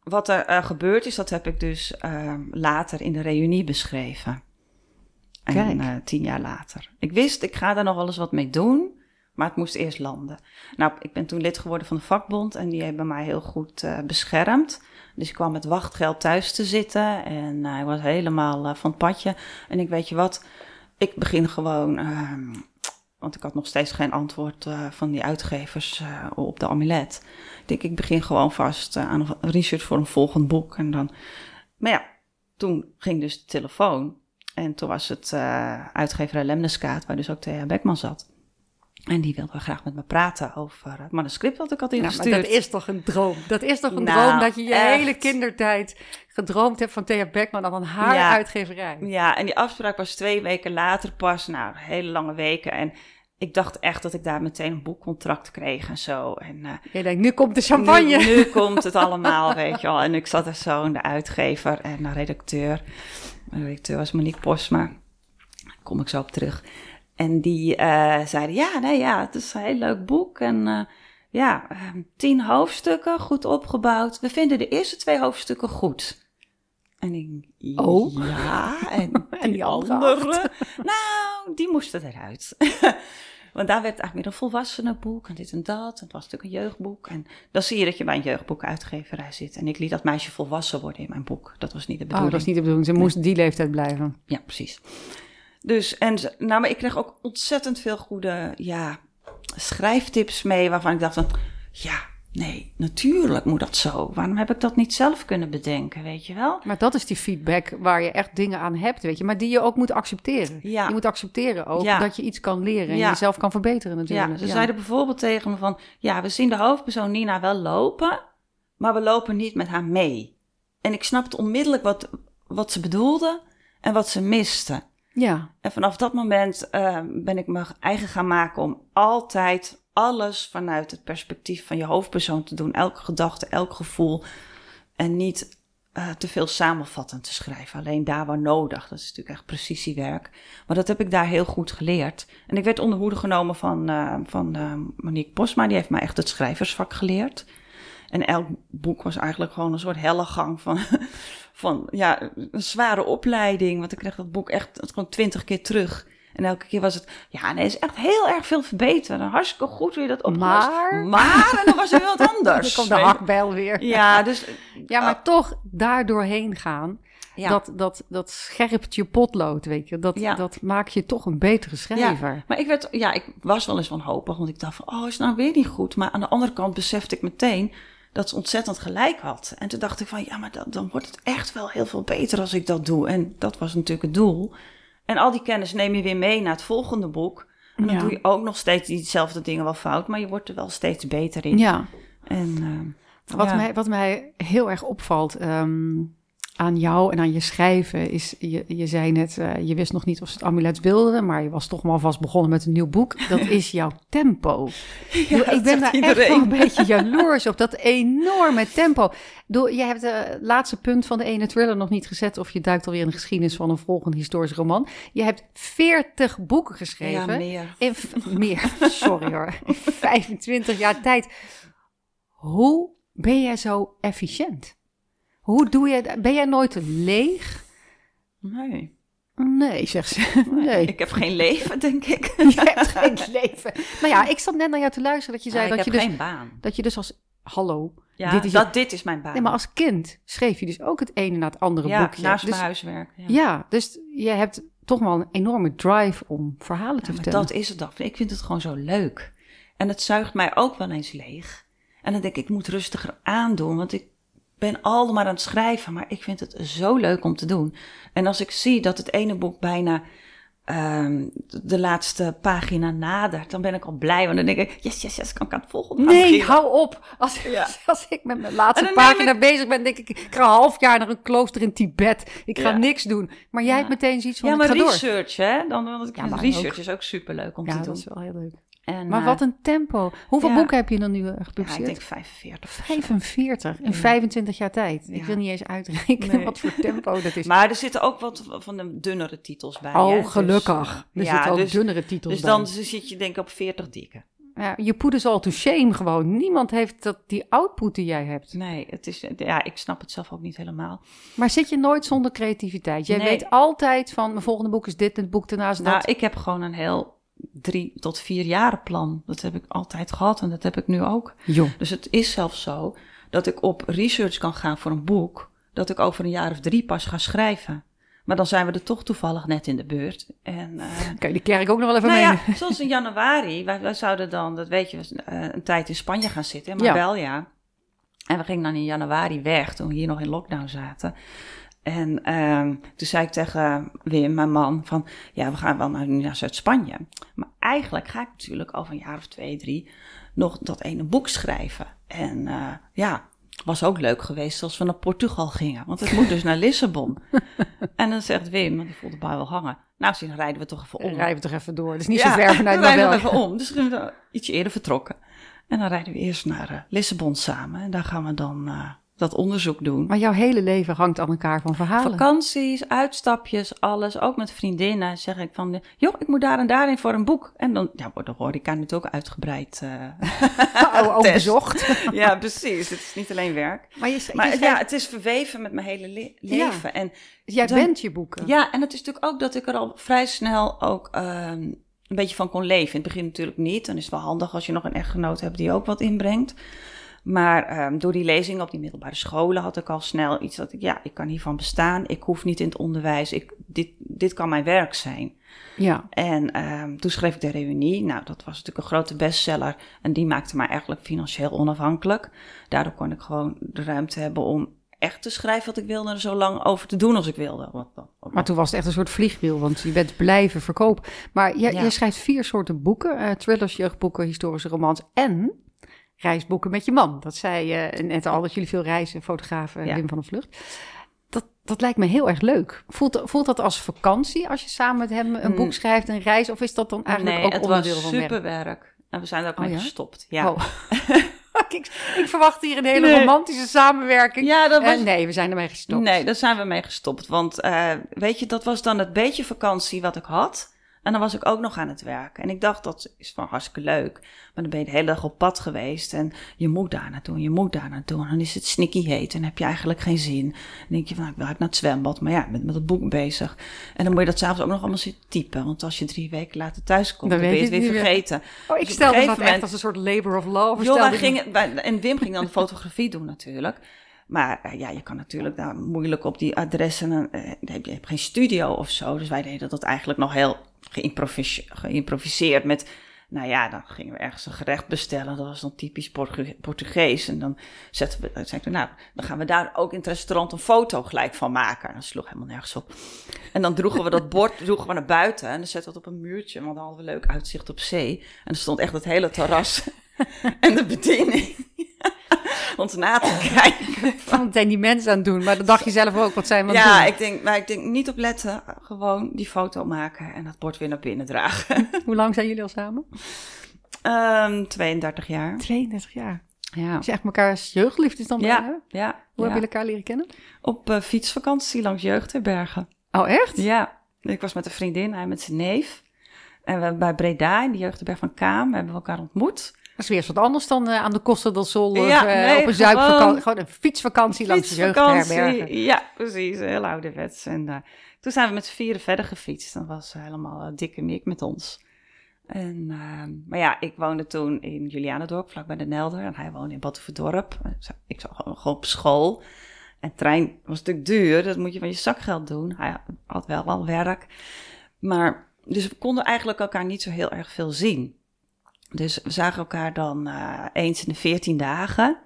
wat er uh, gebeurd is, dat heb ik dus uh, later in de reunie beschreven. En uh, tien jaar later. Ik wist, ik ga daar nog wel eens wat mee doen, maar het moest eerst landen. Nou, ik ben toen lid geworden van de vakbond en die hebben mij heel goed beschermd. Dus ik kwam met wachtgeld thuis te zitten en hij was helemaal van het padje. En ik weet je wat, ik begin gewoon ehm, want ik had nog steeds geen antwoord van die uitgevers op de amulet. Ik denk, ik begin gewoon vast aan research voor een volgend boek. En dan... Maar ja, toen ging dus de telefoon. En toen was het uitgever Lemneskaat, waar dus ook Thea Beckman zat. En die wilde graag met me praten over het manuscript wat ik had ingestuurd. Ja, maar dat is toch een droom? Dat is toch een nou, droom dat je je hele kindertijd gedroomd hebt van Thea Beckman aan haar ja, uitgeverij? Ja, en die afspraak was twee weken later pas. Nou, hele lange weken. En ik dacht echt dat ik daar meteen een boekcontract kreeg en zo. En, uh, je denkt, nu komt de champagne. Nu, nu komt het allemaal, weet je wel. En ik zat er zo in de uitgever en de redacteur. Mijn redacteur was Monique Posma. Daar kom ik zo op terug. En die uh, zeiden, ja, nee, ja, het is een heel leuk boek. En uh, ja, ehm, tien hoofdstukken, goed opgebouwd. We vinden de eerste twee hoofdstukken goed. En ik, oh. ja, en, en die andere? nou, die moesten eruit. Want daar werd eigenlijk meer een volwassenenboek en dit en dat. En het was natuurlijk een jeugdboek. En dan zie je dat je bij een jeugdboekuitgeverij zit. En ik liet dat meisje volwassen worden in mijn boek. Dat was niet de bedoeling. Oh, dat was niet de bedoeling. Ze moest die leeftijd blijven. Ja, precies. Dus, en nou, maar ik kreeg ook ontzettend veel goede, ja, schrijftips mee. Waarvan ik dacht van, ja, Nee, natuurlijk moet dat zo. Waarom heb ik dat niet zelf kunnen bedenken, weet je wel? Maar dat is die feedback waar je echt dingen aan hebt, weet je. Maar die je ook moet accepteren. Ja. Je moet accepteren ook dat je iets kan leren en jezelf kan verbeteren natuurlijk. Ja, ze zeiden bijvoorbeeld tegen me van... Ja, we zien de hoofdpersoon Nina wel lopen, maar we lopen niet met haar mee. En ik snapte onmiddellijk wat, wat ze bedoelde en wat ze miste. Ja. En vanaf dat moment uh, ben ik me eigen gaan maken om altijd alles vanuit het perspectief van je hoofdpersoon te doen. Elke gedachte, elk gevoel. En niet uh, te veel samenvattend te schrijven. Alleen daar waar nodig. Dat is natuurlijk echt precisiewerk. Maar dat heb ik daar heel goed geleerd. En ik werd onder hoede genomen van, uh, van uh, Monique Posma. Die heeft mij echt het schrijversvak geleerd. En elk boek was eigenlijk gewoon een soort helle gang van, van ja, een zware opleiding. Want ik kreeg dat boek echt gewoon twintig keer terug. En elke keer was het, ja, nee, is echt heel erg veel verbeterd. Hartstikke goed weer dat opgelost. Maar? Maar, en dan was er weer wat anders. Dan komt de hakbel weer. Ja, dus... Ja, maar uh, toch daar doorheen gaan, ja. dat, dat, dat scherpt je potlood, weet je. Dat, ja. dat maakt je toch een betere schrijver. Ja, maar ik, werd, ja, ik was wel eens wanhopig, want ik dacht van, oh, is het nou weer niet goed? Maar aan de andere kant besefte ik meteen dat ze ontzettend gelijk had. En toen dacht ik van, ja, maar dan, dan wordt het echt wel heel veel beter als ik dat doe. En dat was natuurlijk het doel. En al die kennis neem je weer mee naar het volgende boek. En dan ja. doe je ook nog steeds diezelfde dingen wel fout, maar je wordt er wel steeds beter in. Ja. En, uh, wat, ja. Mij, wat mij heel erg opvalt um, aan jou en aan je schrijven is, je, je zei net, uh, je wist nog niet of ze het amulet wilden, maar je was toch maar vast begonnen met een nieuw boek. Dat is jouw tempo. Ja, ik ben daar iedereen. echt wel een beetje jaloers op, dat enorme tempo. Door, je hebt het laatste punt van de ene thriller nog niet gezet, of je duikt alweer in de geschiedenis van een volgende historisch roman. Je hebt 40 boeken geschreven. Ja, meer. In, meer, sorry hoor. In 25 jaar tijd. Hoe ben jij zo efficiënt? Hoe doe je Ben jij nooit leeg? Nee. Nee, zegt ze. Nee. Ik heb geen leven, denk ik. Je hebt geen leven. Nou ja, ik zat net naar jou te luisteren dat je zei dat je dus, geen baan. Dat je dus als hallo. Ja, dit is dat je, dit is mijn baan. Nee, maar als kind schreef je dus ook het ene na het andere ja, boekje. naast dus, mijn huiswerk. Ja. ja, dus je hebt toch wel een enorme drive om verhalen te vertellen. Dat is het dan. Ik vind het gewoon zo leuk. En het zuigt mij ook wel eens leeg. En dan denk ik, ik moet rustiger aandoen, want ik ben al maar aan het schrijven, maar ik vind het zo leuk om te doen. En als ik zie dat het ene boek bijna um, de laatste pagina nadert, dan ben ik al blij. Want dan denk ik, yes, yes, yes, kan ik aan het volgende Nee, hou op. Als, ja. als ik met mijn laatste pagina ik... bezig ben, denk ik, ik ga een half jaar naar een klooster in Tibet. Ik ga ja. niks doen. Maar jij ja. hebt meteen zoiets van, Ja, maar ik ga research, door. hè? Dan, want ik ja, research ook. is ook superleuk om ja, te doen. dat is wel heel leuk. En, Maar eh, wat een tempo. Hoeveel ja. boeken heb je dan nu eh, ja, gepubliceerd? ik denk 45. of zo. 45 in Ja. 25 jaar tijd. Ik wil niet eens uitrekenen Nee. wat voor tempo dat is. Maar er zitten ook wat van de dunnere titels bij. oh, Dus, gelukkig. eh, er zitten ook dus, dunnere titels dus bij. dan zit je denk ik op 40 dikke. Ja, je put is all to shame gewoon. Niemand heeft dat, die output die jij hebt. Nee, het is, ja, ik snap het zelf ook niet helemaal. Maar zit je nooit zonder creativiteit? Jij Nee. weet altijd van, mijn volgende boek is dit, het boek daarna is dat. Nou, ik heb gewoon een heel drie tot vier jaren plan. Dat heb ik altijd gehad en dat heb ik nu ook. Dus het is zelfs zo dat ik op research kan gaan voor een boek. Dat ik over een jaar of drie pas ga schrijven. Maar dan zijn we er toch toevallig net in de beurt. En, eh, Kan je die kerk ook nog wel even nou meenemen? ja, zoals in januari. Wij, wij zouden dan, dat weet je, eh, een tijd in Spanje gaan zitten. In Ja. Marbella. En we gingen dan in januari weg, toen we hier nog in lockdown zaten. En ehm, toen zei ik tegen Wim, mijn man, van ja, we gaan wel naar, naar Zuid-Spanje. Maar eigenlijk ga ik natuurlijk over een jaar of twee, drie nog dat ene boek schrijven. En eh, ja, was ook leuk geweest als we naar Portugal gingen. Want het moet dus naar Lissabon. en dan zegt Wim, want die voelde de bui wel hangen. Nou, dan rijden we toch even om. Rijden we toch even door. Het is niet Ja, zo ver vanuit dan rijden we even om. Dus we zijn ietsje eerder vertrokken. En dan rijden we eerst naar eh, Lissabon samen. En daar gaan we dan eh, dat onderzoek doen. Maar jouw hele leven hangt aan elkaar van verhalen. Vakanties, uitstapjes, alles. Ook met vriendinnen zeg ik van... joh, ik moet daar en daarin voor een boek. En dan ja, wordt de horeca natuurlijk ook uitgebreid. Oh, ook test. bezocht. ja, precies. Het is niet alleen werk. Maar, je, je Maar schrijft- ja, het is verweven met mijn hele le- Ja. leven. En jij dan- bent je boeken. Ja, en het is natuurlijk ook dat ik er al vrij snel ook ehm, een beetje van kon leven. In het begin natuurlijk niet. Dan is het wel handig als je nog een echtgenoot hebt die ook wat inbrengt. Maar ehm, door die lezingen op die middelbare scholen had ik al snel iets dat ik, ja, ik kan hiervan bestaan. Ik hoef niet in het onderwijs. Ik, dit, dit kan mijn werk zijn. Ja. En ehm, toen schreef ik de reunie. Nou, dat was natuurlijk een grote bestseller. En die maakte mij eigenlijk financieel onafhankelijk. Daardoor kon ik gewoon de ruimte hebben om echt te schrijven wat ik wilde. En er zo lang over te doen als ik wilde. Wat, wat, wat- Maar toen was het echt een soort vliegwiel, want je bent blijven verkopen. Maar Ja. je schrijft vier soorten boeken. eh, thrillers, jeugdboeken, historische romans en reisboeken met je man. Dat zei je net al, dat jullie veel reizen, fotografen, Ja. Wim van der Vlucht. Dat, dat lijkt me heel erg leuk. Voelt, voelt dat als vakantie als je samen met hem een Mm. boek schrijft, een reis? Of is dat dan eigenlijk nee, ook het onderdeel was van werk? superwerk. En we zijn er ook Oh, mee ja? gestopt. Ja. Oh. ik, ik verwacht hier een hele Nee. romantische samenwerking. ja, dat Eh, was... nee, we zijn ermee gestopt. Nee, daar zijn we mee gestopt. Want eh, weet je, dat was dan het beetje vakantie wat ik had. En dan was ik ook nog aan het werken. En ik dacht, dat is van hartstikke leuk. Maar dan ben je de hele dag op pad geweest. En je moet daar naartoe, en je moet daar naartoe. En dan is het snikky heet en heb je eigenlijk geen zin. Dan denk je van, nou, ik wil naar het zwembad. Maar ja, ik ben met het boek bezig. En dan moet je dat s'avonds ook nog allemaal zitten typen. Want als je drie weken later thuis komt, Dan dan, ben je het weer het vergeten. Oh, ik Dus stelde een dat gegeven echt moment- als een soort labor of love. Joh, wij stelde ik me- gingen, wij- en Wim ging dan de fotografie doen natuurlijk. Maar eh, ja, je kan natuurlijk daar moeilijk op die adressen. eh, je hebt geen studio of zo. Dus wij deden dat eigenlijk nog heel geïmprovise- geïmproviseerd met... Nou ja, dan gingen we ergens een gerecht bestellen. Dat was dan typisch Portu- Portugees. En dan zetten we, dan zei ik, nou, dan gaan we daar ook in het restaurant een foto gelijk van maken. En dat sloeg helemaal nergens op. En dan droegen we dat bord droegen we naar buiten. En dan zetten we het op een muurtje. Want dan hadden we leuk uitzicht op zee. En er stond echt het hele terras en de bediening ons na te kijken. Wat zijn die mensen aan het doen? Maar dat dacht je zelf ook. Wat zijn we Ja, doen? ik denk, maar ik denk niet op letten. Gewoon die foto maken en dat bord weer naar binnen dragen. Hoe lang zijn jullie al samen? Ehm 32 jaar. 32 jaar. Ja. Is je echt elkaars jeugdliefdes dan? Ja, ja. Hoe ja. hebben jullie elkaar leren kennen? Op eh, fietsvakantie langs Jeugdherbergen. Oh, echt? Ja, ik was met een vriendin, hij met zijn neef. En we bij Breda, in de Jeugdherberg van Kaam, hebben we elkaar ontmoet. Dat is weer eens wat anders dan eh, aan de del Sol of Ja, eh, nee, op een zuipvakantie. gewoon een fietsvakantie langs de jeugdherbergen. Ja, precies. Heel ouderwets. En eh, toen zijn we met z'n vieren verder gefietst. Dan was helemaal dikke Mick met ons. En, eh, maar ja, ik woonde toen in Julianendorp, vlakbij de Nelder. En hij woonde in Batuverdorp. Ik zat gewoon, gewoon op school. En trein was natuurlijk duur. Dat moet je van je zakgeld doen. Hij had wel al werk. Maar, dus we konden eigenlijk elkaar niet zo heel erg veel zien. Dus we zagen elkaar dan uh, eens in de veertien dagen.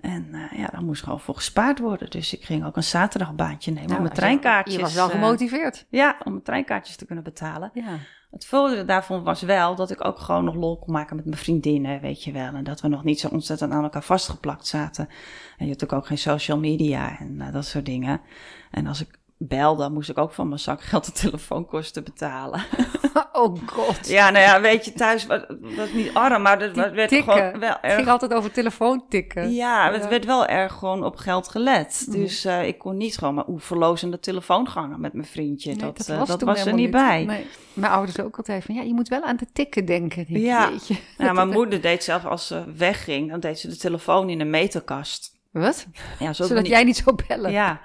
En uh, ja, daar moest gewoon voor gespaard worden. Dus ik ging ook een zaterdagbaantje nemen nou, om mijn treinkaartjes... Je was wel gemotiveerd. Uh, ja, om mijn treinkaartjes te kunnen betalen. Ja. Het voordeel daarvan was wel dat ik ook gewoon nog lol kon maken met mijn vriendinnen, weet je wel. En dat we nog niet zo ontzettend aan elkaar vastgeplakt zaten. En je hebt ook, ook geen social media en uh, dat soort dingen. En als ik belde, moest ik ook van mijn zakgeld de telefoonkosten betalen. Oh god. ja, nou ja, weet je, thuis was, was niet arm, maar Die werd tikken. gewoon wel Het ging altijd over telefoontikken. Ja, het Ja. werd wel erg gewoon op geld gelet. Mhm. Dus eh, ik kon niet gewoon maar oeverloos aan de telefoon gangen met mijn vriendje. Nee, dat eh, dat toen was er niet bij. Mijn ouders ook altijd van, ja, je moet wel aan de tikken denken. Ja. jeetje. Ja, mijn moeder deed zelf als ze wegging, dan deed ze de telefoon in een meterkast. Wat? Ja, zo Zodat niet- jij niet zou bellen. Ja,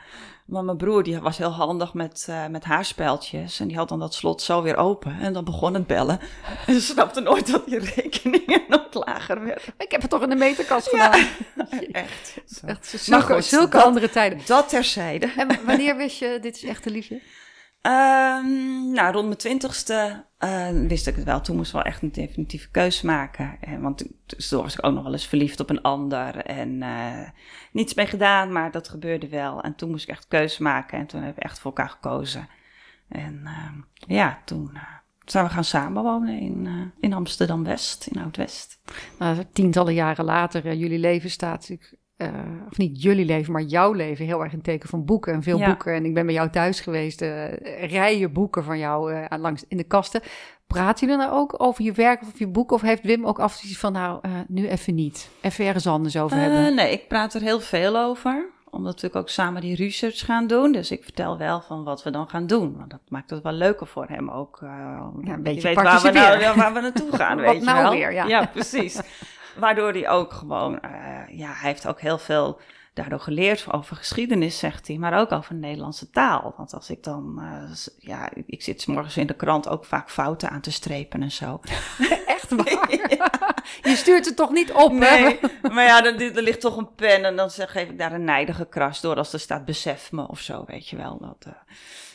maar mijn broer die was heel handig met, eh met haarspeltjes. En die had dan dat slot zo weer open. En dan begon het bellen. En ze snapte nooit dat die rekeningen nog lager werden. Ik heb het toch in de meterkast gedaan. Echt. Zo. Echt zulke, goed, zulke dat- andere tijden. Dat terzijde. En wanneer wist je, dit is echt de liefde? Ehm, nou, rond mijn twintigste eh, wist ik het wel. Toen moest ik wel echt een definitieve keus maken. En, want toen- tussendoor was ik ook nog wel eens verliefd op een ander. En eh, niets mee gedaan, maar dat gebeurde wel. En toen moest ik echt keus maken. En toen hebben we echt voor elkaar gekozen. En ehm, ja, toen eh, zijn we gaan samenwonen in, eh, in Amsterdam-West, in Oud-West. Nou, tientallen jaren later, eh, jullie leven staat natuurlijk, eh, of niet jullie leven, maar jouw leven heel erg in het teken van boeken en veel Ja. boeken. En ik ben bij jou thuis geweest, eh, rijen boeken van jou eh, langs in de kasten. Praten jullie nou ook over je werk of je boek? Of heeft Wim ook af van, nou, nu even niet. Even ergens anders over hebben. nee, ik praat er heel veel over. Omdat we natuurlijk ook samen die research gaan doen. Dus ik vertel wel van wat we dan gaan doen. Want dat maakt het wel leuker voor hem ook. Ja, een beetje weet waar we, nou, waar we naartoe gaan, weet je nou wel. weer, ja. precies. Waardoor hij ook gewoon... eh, ja, hij heeft ook heel veel daardoor geleerd over geschiedenis, zegt hij. Maar ook over de Nederlandse taal. Want als ik dan... eh, ja, ik zit 's morgens in de krant ook vaak fouten aan te strepen en zo. Echt waar? Je stuurt het toch niet op, hè? Nee, maar ja, er, er ligt toch een pen en dan zeg, geef ik daar een nijdige kras door als er staat besef me of zo, weet je wel. Dat, eh,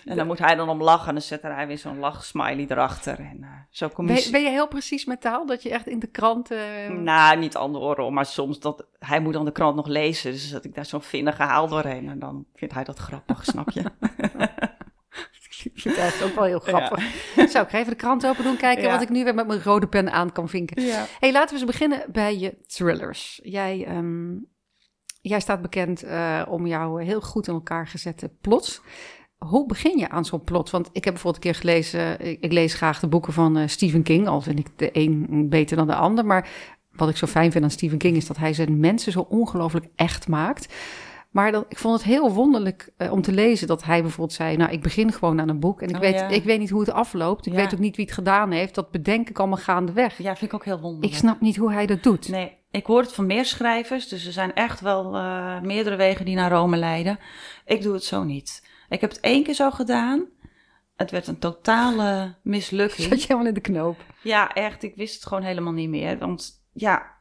en dan moet hij dan om lachen en dan zet hij weer zo'n lachsmiley erachter. En eh, zo kom je... Ben, ben je heel precies met taal? Dat je echt in de krant... eh, Nou, niet andersom, maar soms dat hij moet dan de krant nog lezen. Dus dat ik daar zo'n vinnige haal doorheen en dan vindt hij dat grappig, snap je? Ik vind het ook wel heel grappig. Zou ik even de krant open doen, kijken Ja. wat ik nu weer met mijn rode pen aan kan vinken. Ja. hey, laten we eens beginnen bij je thrillers. Jij, ehm, jij staat bekend eh, om jouw heel goed in elkaar gezette plots. Hoe begin je aan zo'n plot? Want ik heb bijvoorbeeld een keer gelezen, ik, ik lees graag de boeken van eh, Stephen King, al vind ik de een beter dan de ander. Maar wat ik zo fijn vind aan Stephen King is dat hij zijn mensen zo ongelooflijk echt maakt. Maar dat, ik vond het heel wonderlijk eh, om te lezen dat hij bijvoorbeeld zei: Nou, ik begin gewoon aan een boek en ik, Oh, weet, ja. ik weet niet hoe het afloopt. Ik Ja. weet ook niet wie het gedaan heeft. Dat bedenk ik allemaal gaandeweg. ja, vind ik ook heel wonderlijk. Ik snap niet hoe hij dat doet. Nee, ik hoor het van meer schrijvers, dus er zijn echt wel eh, meerdere wegen die naar Rome leiden. Ik doe het zo niet. Ik heb het één keer zo gedaan. Het werd een totale mislukking. Zat je helemaal in de knoop. Ja, echt. Ik wist het gewoon helemaal niet meer. Want ja,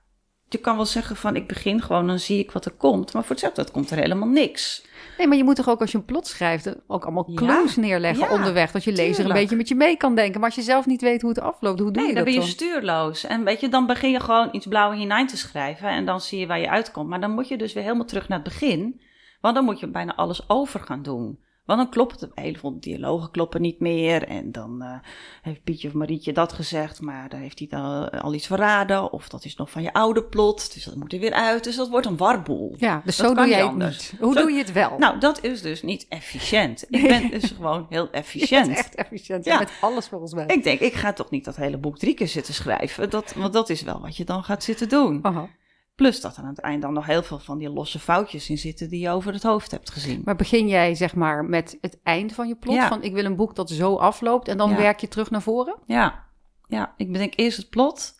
je kan wel zeggen van ik begin gewoon, dan zie ik wat er komt. Maar voor hetzelfde, dat komt er helemaal niks. Nee, maar je moet toch ook als je een plot schrijft, ook allemaal Ja. clues neerleggen Ja, onderweg. Dat je lezer een beetje met je mee kan denken. Maar als je zelf niet weet hoe het afloopt, hoe doe Nee, je dan dat ben je dan? stuurloos. En weet je, dan begin je gewoon iets blauwe hinein te schrijven. En dan zie je waar je uitkomt. Maar dan moet je dus weer helemaal terug naar het begin. Want dan moet je bijna alles over gaan doen. Want dan klopt het. Heel veel dialogen kloppen niet meer. En dan eh, heeft Pietje of Marietje dat gezegd. Maar dan heeft hij dan al iets verraden. Of dat is nog van je oude plot. Dus dat moet er weer uit. Dus dat wordt een warboel. Ja, dus Dat zo doe jij het niet. Hoe Zo- doe je het wel? Nou, dat is dus niet efficiënt. Ik ben dus gewoon heel efficiënt. echt efficiënt Ja. met alles volgens mij. Ik denk, ik ga toch niet dat hele boek drie keer zitten schrijven. Dat, want dat is wel wat je dan gaat zitten doen. Aha. Plus dat er aan het eind dan nog heel veel van die losse foutjes in zitten die je over het hoofd hebt gezien. Maar begin jij zeg maar met het eind van je plot? Ja. Van ik wil een boek dat zo afloopt en dan Ja. werk je terug naar voren? Ja, ja ik bedenk eerst het plot.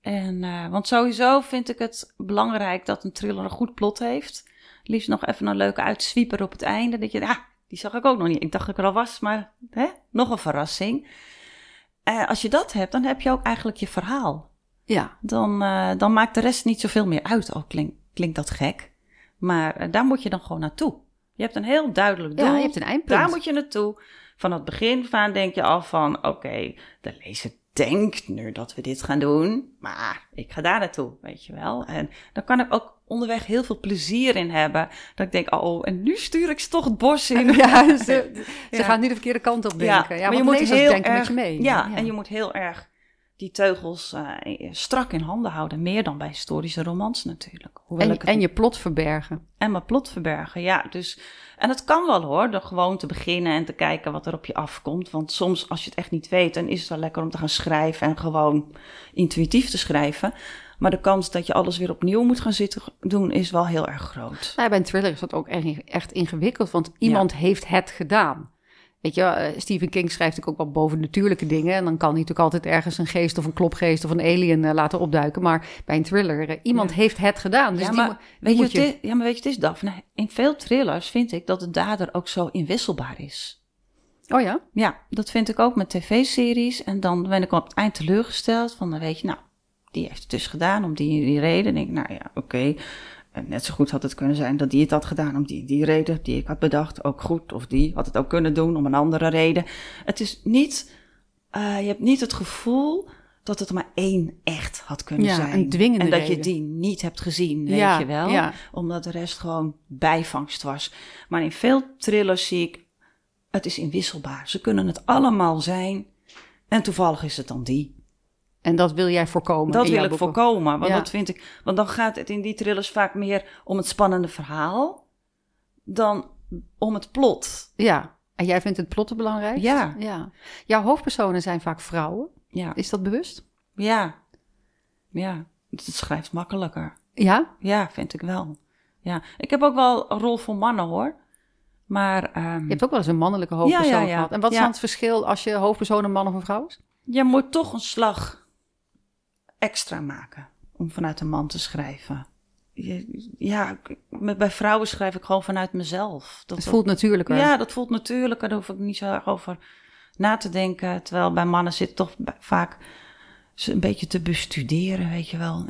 En, eh, want sowieso vind ik het belangrijk dat een thriller een goed plot heeft. Liefst nog even een leuke uitswieper op het einde. Dat je, ah, die zag ik ook nog niet. Ik dacht dat ik er al was, maar hè, nog een verrassing. Eh, als je dat hebt, dan heb je ook eigenlijk je verhaal. Ja. dan, eh, dan maakt de rest niet zoveel meer uit. Ook klink, klinkt dat gek. Maar eh, daar moet je dan gewoon naartoe. Je hebt een heel duidelijk doel. Ja, je hebt een eindpunt. Daar moet je naartoe. Van het begin van denk je al van... Oké, de lezer denkt nu dat we dit gaan doen. Maar ik ga daar naartoe, weet je wel. En dan kan ik ook onderweg heel veel plezier in hebben. Dat ik denk, oh, en nu stuur ik ze toch het bos in. Ja, ze, ze Ja. gaan nu de verkeerde kant op denken. Ja, maar je moet heel denken erg, met je mee. Ja, en je moet heel erg die teugels eh, strak in handen houden. Meer dan bij historische romans natuurlijk. Hoewel en, ik het- en je plot verbergen. en mijn plot verbergen. Ja, dus En het kan wel hoor, door gewoon te beginnen en te kijken wat er op je afkomt. Want soms, als je het echt niet weet, dan is het wel lekker om te gaan schrijven en gewoon intuïtief te schrijven. Maar de kans dat je alles weer opnieuw moet gaan zitten doen, is wel heel erg groot. Nou, bij een thriller is dat ook echt, echt ingewikkeld, want iemand heeft het gedaan. Weet je, uh, Stephen King schrijft natuurlijk ook wel bovennatuurlijke dingen. En dan kan hij natuurlijk altijd ergens een geest of een klopgeest of een alien uh, laten opduiken. Maar bij een thriller, uh, iemand ja. heeft het gedaan. Dus ja, die, maar, weet je, ja, maar weet je, het is Daphne. In veel thrillers vind ik dat de dader ook zo inwisselbaar is. Oh ja? Ja, dat vind ik ook met tv-series. En dan ben ik op het eind teleurgesteld. Van dan weet je, nou, die heeft het dus gedaan om die, die reden. En ik, nou ja, oké. Okay. Net zo goed had het kunnen zijn dat die het had gedaan om die, die reden die ik had bedacht. Ook goed. Of die had het ook kunnen doen om een andere reden. Het is niet, uh, je hebt niet het gevoel dat het maar één echt had kunnen ja, zijn. Een dwingende en dat reden. je die niet hebt gezien, weet Ja, je wel. ja. Omdat de rest gewoon bijvangst was. Maar in veel thrillers zie ik, het is inwisselbaar. Ze kunnen het allemaal zijn. En toevallig is het dan die. En dat wil jij voorkomen. Dat wil ik boeken. voorkomen. Want Ja. dat vind ik. Want dan gaat het in die thrillers vaak meer om het spannende verhaal. Dan om het plot. Ja. En jij vindt het plotten belangrijk? Ja. ja. Jouw hoofdpersonen zijn vaak vrouwen. Ja. Is dat bewust? Ja. Ja. Het schrijft makkelijker. Ja. Ja, vind ik wel. Ja. Ik heb ook wel een rol voor mannen hoor. Maar ehm, Je hebt ook wel eens een mannelijke hoofdpersoon Ja, ja, ja. gehad. En wat is dan het verschil als je hoofdpersoon een man of een vrouw is? je moet toch een slag extra maken om vanuit een man te schrijven. Je- ja, met- bij vrouwen schrijf ik gewoon vanuit mezelf. Dat, Het voelt natuurlijker. Ja, dat voelt natuurlijker. Daar hoef ik niet zo erg over na te denken. Terwijl bij mannen zit toch vaak ze een beetje te bestuderen, weet je wel.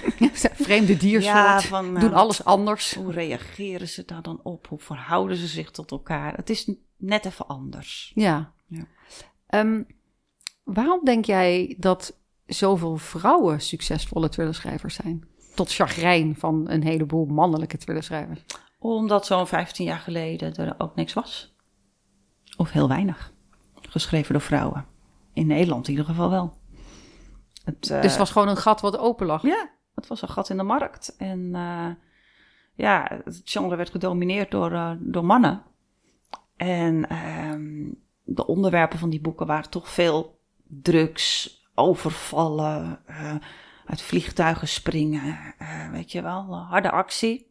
Vreemde diersoort. Ja, van, nou, doen alles anders. hoe reageren ze daar dan op? Hoe verhouden ze zich tot elkaar? Het is net even anders. Ja. Ja. Ehm, waarom denk jij dat zoveel vrouwen succesvolle thrillerschrijvers zijn? Tot chagrijn van een heleboel mannelijke thrillerschrijvers. Omdat zo'n 15 jaar geleden er ook niks was. Of heel weinig. Geschreven door vrouwen. In Nederland in ieder geval wel. Het, eh, dus het was gewoon een gat wat open lag. Ja, het was een gat in de markt. En eh, ja, het genre werd gedomineerd door, eh, door mannen. En ehm, de onderwerpen van die boeken waren toch veel drugs, overvallen, eh, uit vliegtuigen springen, eh, weet je wel, harde actie.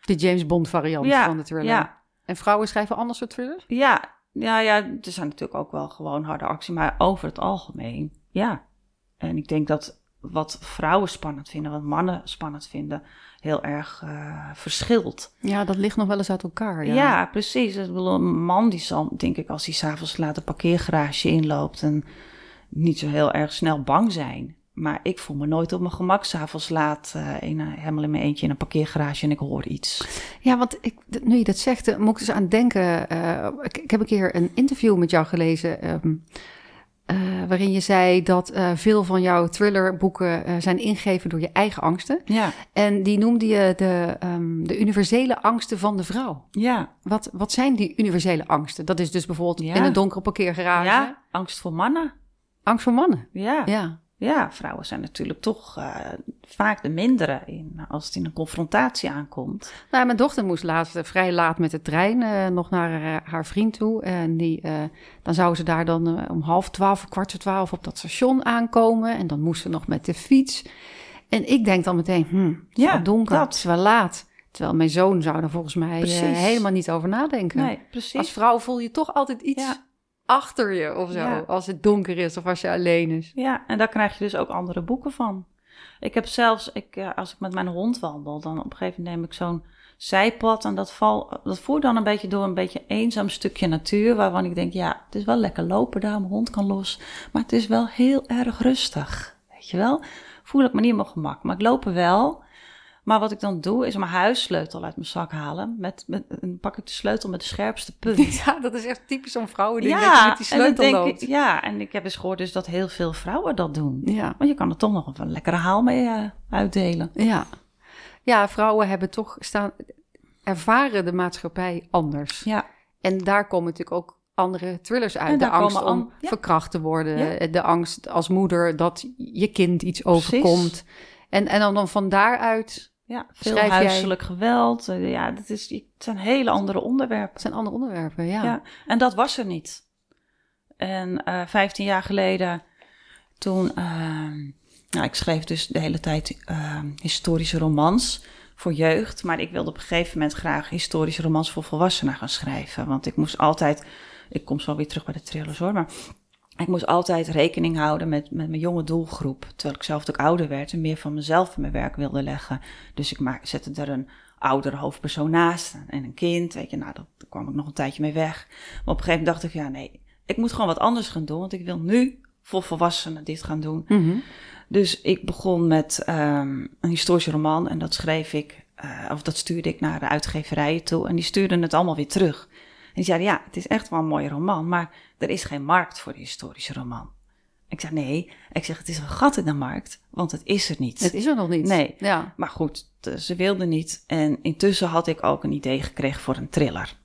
De James Bond variant Ja, van de thriller. ja. En vrouwen schrijven anders soort thrillers? Ja, ja, ja, er zijn natuurlijk ook wel gewoon harde actie, maar over het algemeen, ja. En ik denk dat wat vrouwen spannend vinden, wat mannen spannend vinden, heel erg eh, verschilt. Ja, dat ligt nog wel eens uit elkaar. Ja, Ja, precies. Ik bedoel, een man die zal, denk ik, als hij s'avonds laat een parkeergarage inloopt en niet zo heel erg snel bang zijn. Maar ik voel me nooit op mijn gemak s'avonds laat eh, in, een- helemaal in mijn eentje in een parkeergarage en ik hoor iets. Ja, want ik, nu je dat zegt, eh, moet ik dus aan denken. eh, ik, ik heb een keer een interview met jou gelezen. ehm, eh, waarin je zei dat eh, veel van jouw thrillerboeken eh, zijn ingegeven door je eigen angsten. Ja, En die noemde je de, ehm, de universele angsten van de vrouw. ja, Wat, wat zijn die universele angsten? Dat is dus bijvoorbeeld Ja. in een donkere parkeergarage. ja. Angst voor mannen. Angst voor mannen. Ja. Ja. Ja, vrouwen zijn natuurlijk toch eh, vaak de mindere in, als het in een confrontatie aankomt. Nou, mijn dochter moest laatst eh, vrij laat met de trein eh, nog naar haar, vriend toe. En die, dan zou ze daar dan om half twaalf, of kwart voor twaalf op dat station aankomen. En dan moest ze nog met de fiets. En ik denk dan meteen, hm, het is Ja, wel donker, dat. het is wel laat. Terwijl mijn zoon zou er volgens mij helemaal niet over nadenken. Nee, precies. Als vrouw voel je toch altijd iets Ja. Achter je of zo. Ja. Als het donker is of als je alleen is. Ja, en daar krijg je dus ook andere boeken van. Ik heb zelfs, ik, eh, als ik met mijn hond wandel, dan op een gegeven moment neem ik zo'n zijpad. En dat, val, dat voert dan een beetje door een beetje eenzaam stukje natuur. Waarvan ik denk, ja, het is wel lekker lopen daar, mijn hond kan los. Maar het is wel heel erg rustig. Weet je wel? Voel ik me niet op mijn gemak. Maar ik loop er wel. Maar wat ik dan doe, is mijn huissleutel uit mijn zak halen. Met, met, dan pak ik de sleutel met de scherpste punt. Ja, dat is echt typisch zo'n vrouw die met, met die en sleutel denk loopt. ik, ja, en ik heb eens gehoord dus dat heel veel vrouwen dat doen. Ja. Want je kan er toch nog een lekkere haal mee eh, uitdelen. Ja. ja, vrouwen hebben toch staan, ervaren de maatschappij anders. Ja, En daar komen natuurlijk ook andere thrillers uit. En De angst om an- ja. verkracht te worden. Ja. De angst als moeder dat je kind iets Precies. overkomt. En, en dan, dan van daaruit ja veel Schrijf jij- huiselijk geweld. eh, ja, dat is, het zijn hele andere onderwerpen. Het zijn andere onderwerpen, ja. Ja. en dat was er niet. En eh 15 jaar geleden, toen, ehm, nou, ik schreef dus de hele tijd ehm, historische romans voor jeugd, maar ik wilde op een gegeven moment graag historische romans voor volwassenen gaan schrijven, want ik moest altijd, ik kom zo weer terug bij de thrillers hoor, maar ik moest altijd rekening houden met, met mijn jonge doelgroep, terwijl ik zelf ook ouder werd en meer van mezelf in mijn werk wilde leggen. Dus ik maak, zette er een oudere hoofdpersoon naast en een kind, weet je, nou, dat, daar kwam ik nog een tijdje mee weg. Maar op een gegeven moment dacht ik, ja nee, ik moet gewoon wat anders gaan doen, want ik wil nu voor volwassenen dit gaan doen. Mhm. Dus ik begon met ehm, een historische roman en dat schreef ik, eh, of dat stuurde ik naar de uitgeverijen toe en die stuurden het allemaal weer terug. En die zeiden, ja, het is echt wel een mooie roman, maar er is geen markt voor de historische roman. Ik zei, nee, ik zeg, het is een gat in de markt, want het is er niet. Het is er nog niet. Nee. Ja. Maar goed, ze wilden niet. En intussen had ik ook een idee gekregen voor een thriller.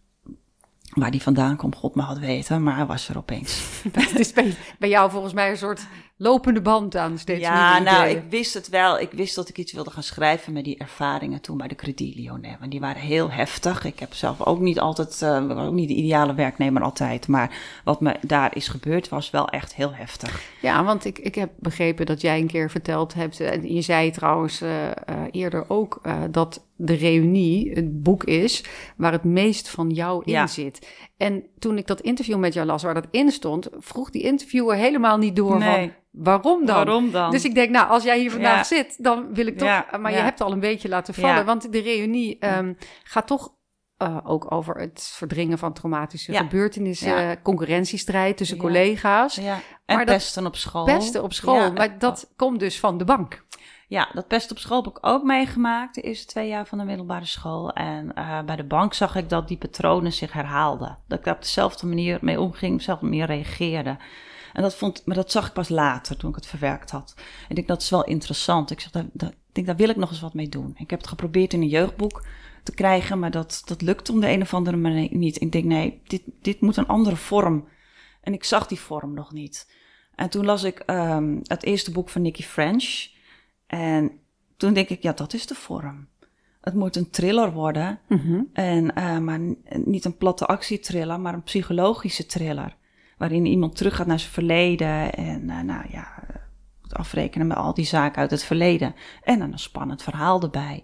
Waar die vandaan komt, God me had weten, maar hij was er opeens. Het is bij, bij jou volgens mij een soort lopende band aan steeds ja, nou, ik wist het wel. Ik wist dat ik iets wilde gaan schrijven met die ervaringen toen bij de Credit Lyonnais. Want die waren heel heftig. Ik heb zelf ook niet altijd, was ook niet de ideale werknemer altijd. Maar wat me daar is gebeurd was wel echt heel heftig. Ja, want ik, ik heb begrepen dat jij een keer verteld hebt, eh, en je zei trouwens eh, eerder ook, dat de reunie het boek is waar het meest van jou in Ja. zit. En toen ik dat interview met jou las waar dat in stond, vroeg die interviewer helemaal niet door Nee. van waarom dan? Waarom dan? Dus ik denk, nou, als jij hier vandaag Ja. zit, dan wil ik toch. Ja, maar je hebt al een beetje laten vallen. Want de reunie ehm, gaat toch eh, ook over het verdringen van traumatische Ja. gebeurtenissen, Ja. concurrentiestrijd tussen Ja. collega's. En Maar dat- pesten op school. Pesten op school, maar dat komt dus van de bank. Ja, dat pest op school heb ik ook meegemaakt, de eerste twee jaar van de middelbare school. En eh, bij de bank zag ik dat die patronen zich herhaalden. Dat ik daar op dezelfde manier mee omging, op dezelfde manier reageerde. En dat vond, maar dat zag ik pas later, toen ik het verwerkt had. En ik denk, dat is wel interessant. Ik zeg, ik denk, daar wil ik nog eens wat mee doen. Ik heb het geprobeerd in een jeugdboek te krijgen, maar dat, dat lukt om de een of andere manier niet. Ik denk, nee, dit, dit moet een andere vorm. En ik zag die vorm nog niet. En toen las ik ehm, het eerste boek van Nicky French. En toen denk ik, ja, dat is de vorm. Het moet een thriller worden. En, eh, maar niet een platte actietriller, maar een psychologische thriller. Waarin iemand teruggaat naar zijn verleden en eh, nou ja, moet afrekenen met al die zaken uit het verleden. En dan een spannend verhaal erbij.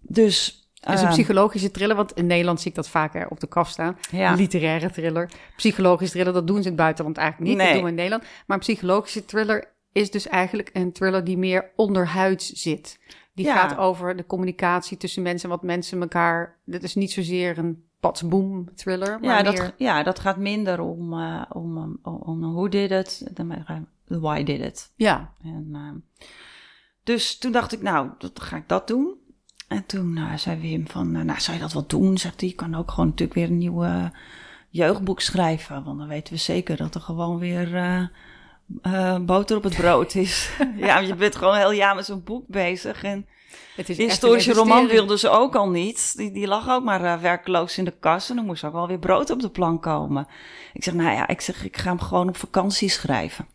Dus. Is een ehm, psychologische thriller, want in Nederland zie ik dat vaker op de kaf staan. Ja. Literaire thriller. Psychologische thriller, dat doen ze in het buitenland eigenlijk niet. Nee. Dat doen we in Nederland. Maar een psychologische thriller is dus eigenlijk een thriller die meer onderhuids zit. Die Ja. gaat over de communicatie tussen mensen, wat mensen elkaar... Dit is niet zozeer een patsboom thriller, maar ja, meer... dat, ja, dat gaat minder om, eh, om, om, om hoe did it, dan maar, eh, the why did it. Ja, En, eh, dus toen dacht ik, nou, dat ga ik dat doen. En toen eh, zei Wim van, nou, zou je dat wel doen? Zegt hij, je kan ook gewoon natuurlijk weer een nieuw eh, jeugdboek schrijven. Want dan weten we zeker dat er gewoon weer eh, boter op het brood is. ja, je bent gewoon heel jaar met zo'n boek bezig. En het is de historische roman wilden ze ook al niet. Die, die lag ook maar eh, werkloos in de kast. En dan moest ook wel weer brood op de plank komen. Ik zeg, nou ja, ik zeg, ik ga hem gewoon op vakantie schrijven.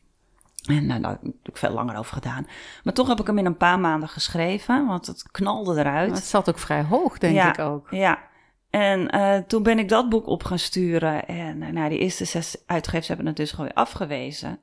En nou, daar heb ik veel langer over gedaan. Maar toch heb ik hem in een paar maanden geschreven, want het knalde eruit. Het zat ook vrij hoog, denk Ja. ik ook. Ja. En eh, toen ben ik dat boek op gaan sturen. En nou, die eerste zes uitgevers hebben het dus gewoon weer afgewezen.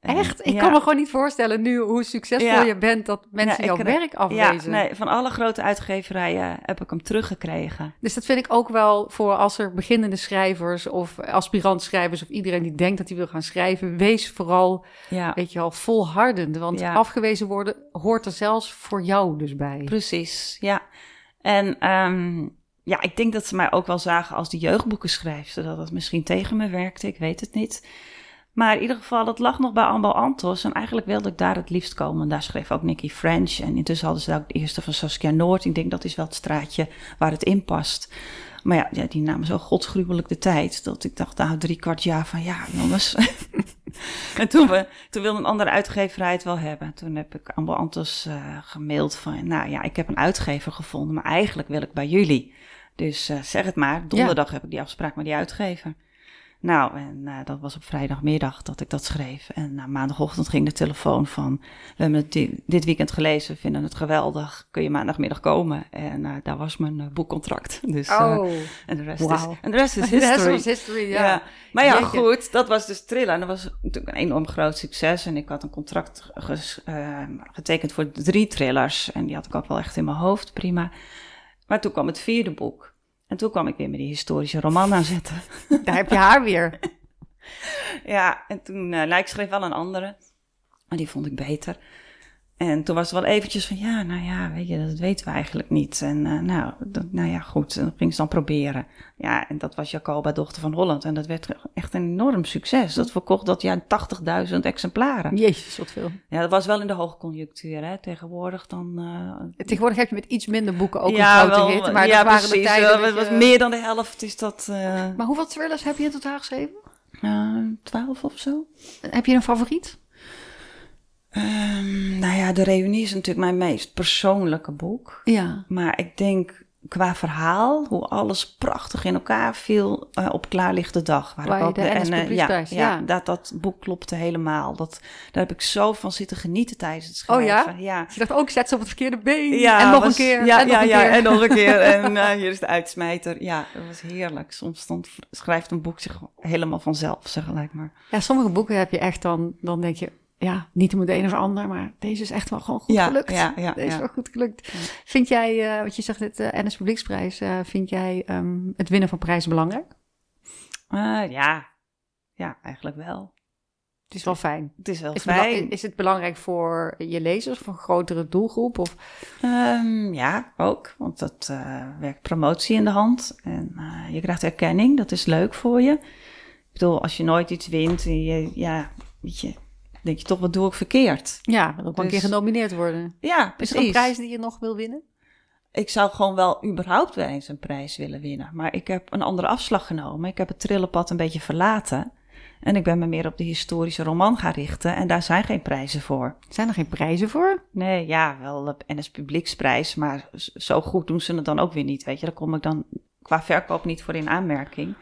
Echt? Ik ja. kan me gewoon niet voorstellen nu hoe succesvol Ja. je bent dat mensen Ja, jouw werk Ja, afwezen. nee, van alle grote uitgeverijen heb ik hem teruggekregen. Dus dat vind ik ook wel voor als er beginnende schrijvers of aspirantschrijvers of iedereen die denkt dat hij wil gaan schrijven, wees vooral, Ja, weet je wel, volhardend. Want Ja. afgewezen worden hoort er zelfs voor jou dus bij. precies. Ja. En ehm, ja, ik denk dat ze mij ook wel zagen als de jeugdboekenschrijfster. Dat het misschien tegen me werkte, ik weet het niet. Maar in ieder geval, dat lag nog bij Ambo Antos. En eigenlijk wilde ik daar het liefst komen. En daar schreef ook Nicky French. En intussen hadden ze daar ook de eerste van Saskia Noord. Ik denk dat is wel het straatje waar het in past. Maar ja, ja die namen zo godsgruwelijk de tijd. Dat ik dacht, nou, drie kwart jaar van ja, jongens. en toen, we, toen wilde een andere uitgeverij het wel hebben. Toen heb ik Ambo Antos eh, gemaild van, nou ja, ik heb een uitgever gevonden. Maar eigenlijk wil ik bij jullie. Dus eh, zeg het maar. Donderdag heb ik die afspraak met die uitgever. Nou, en uh, dat was op vrijdagmiddag dat ik dat schreef. En uh, maandagochtend ging de telefoon van... we hebben het dit weekend gelezen, vinden het geweldig. Kun je maandagmiddag komen? En uh, daar was mijn boekcontract. Dus, oh, en de rest wow. is En de rest is history. is history, ja. ja. Maar ja, Jeetje. goed, dat was dus Trilla. En dat was natuurlijk een enorm groot succes. En ik had een contract ges, getekend voor drie thrillers. En die had ik ook wel echt in mijn hoofd, prima. Maar toen kwam het vierde boek. En toen kwam ik weer met die historische roman aanzetten. Daar heb je haar weer. ja, en toen, uh, nou, ik schreef wel een andere, maar die vond ik beter. En toen was het wel eventjes van, ja, nou ja, weet je, dat weten we eigenlijk niet. En uh, nou, dat, nou ja, goed, dan ging ze dan proberen. Ja, en dat was Jacoba, dochter van Holland. En dat werd echt een enorm succes. Dat verkocht dat jaar 80.000 exemplaren. Jezus, wat veel. Ja, dat was wel in de hoogconjunctuur, hè. Tegenwoordig dan... Uh, Tegenwoordig heb je met iets minder boeken ook ja, een grote hit. Maar ja, dat waren precies, de tijden Het was meer dan de helft, is dat... Uh, maar hoeveel thrillers heb je in totaal geschreven? Twaalf of zo. Heb je een favoriet? Um, nou ja, De Reunie is natuurlijk mijn meest persoonlijke boek. Ja. Maar ik denk qua verhaal, hoe alles prachtig in elkaar viel uh, op klaarlichte dag. Waar, waar ik ook de, en, uh, ja, ja, ja, Dat, dat boek klopte helemaal. Dat, daar heb ik zo van zitten genieten tijdens het schrijven. Oh ja? ja. Dus je dacht ook, zet ze op het verkeerde been. Ja, en nog was, een keer. Ja, en nog ja, een keer. en nog een keer. en uh, hier is de uitsmijter. Ja, dat was heerlijk. Soms stond, schrijft een boek zich helemaal vanzelf, zeg gelijk maar. Ja, sommige boeken heb je echt dan, dan denk je, ja, niet om het een of ander, maar deze is echt wel gewoon goed ja, gelukt. Ja, ja, deze is wel goed gelukt. Vind jij, uh, wat je zegt, het uh, NS Publieksprijs, uh, vind jij um, het winnen van prijzen belangrijk? ja. ja, eigenlijk wel. Het is wel fijn. Het is wel is fijn. Het is het belangrijk voor je lezers, voor een grotere doelgroep? Of? Um, ja, ook. Want dat werkt promotie in de hand. En je krijgt erkenning, dat is leuk voor je. Ik bedoel, als je nooit iets wint, je, ja, weet je, denk je toch, wat doe ik verkeerd? Ja, ook dus, een keer genomineerd worden. Ja, precies. Is er een prijs die je nog wil winnen? Ik zou gewoon wel überhaupt wel eens een prijs willen winnen. Maar ik heb een andere afslag genomen. Ik heb het trillenpad een beetje verlaten. En ik ben me meer op de historische roman gaan richten. En daar zijn geen prijzen voor. Zijn er geen prijzen voor? Nee, ja, wel de NS Publieksprijs. Maar zo goed doen ze het dan ook weer niet. Weet je, daar kom ik dan qua verkoop niet voor in aanmerking.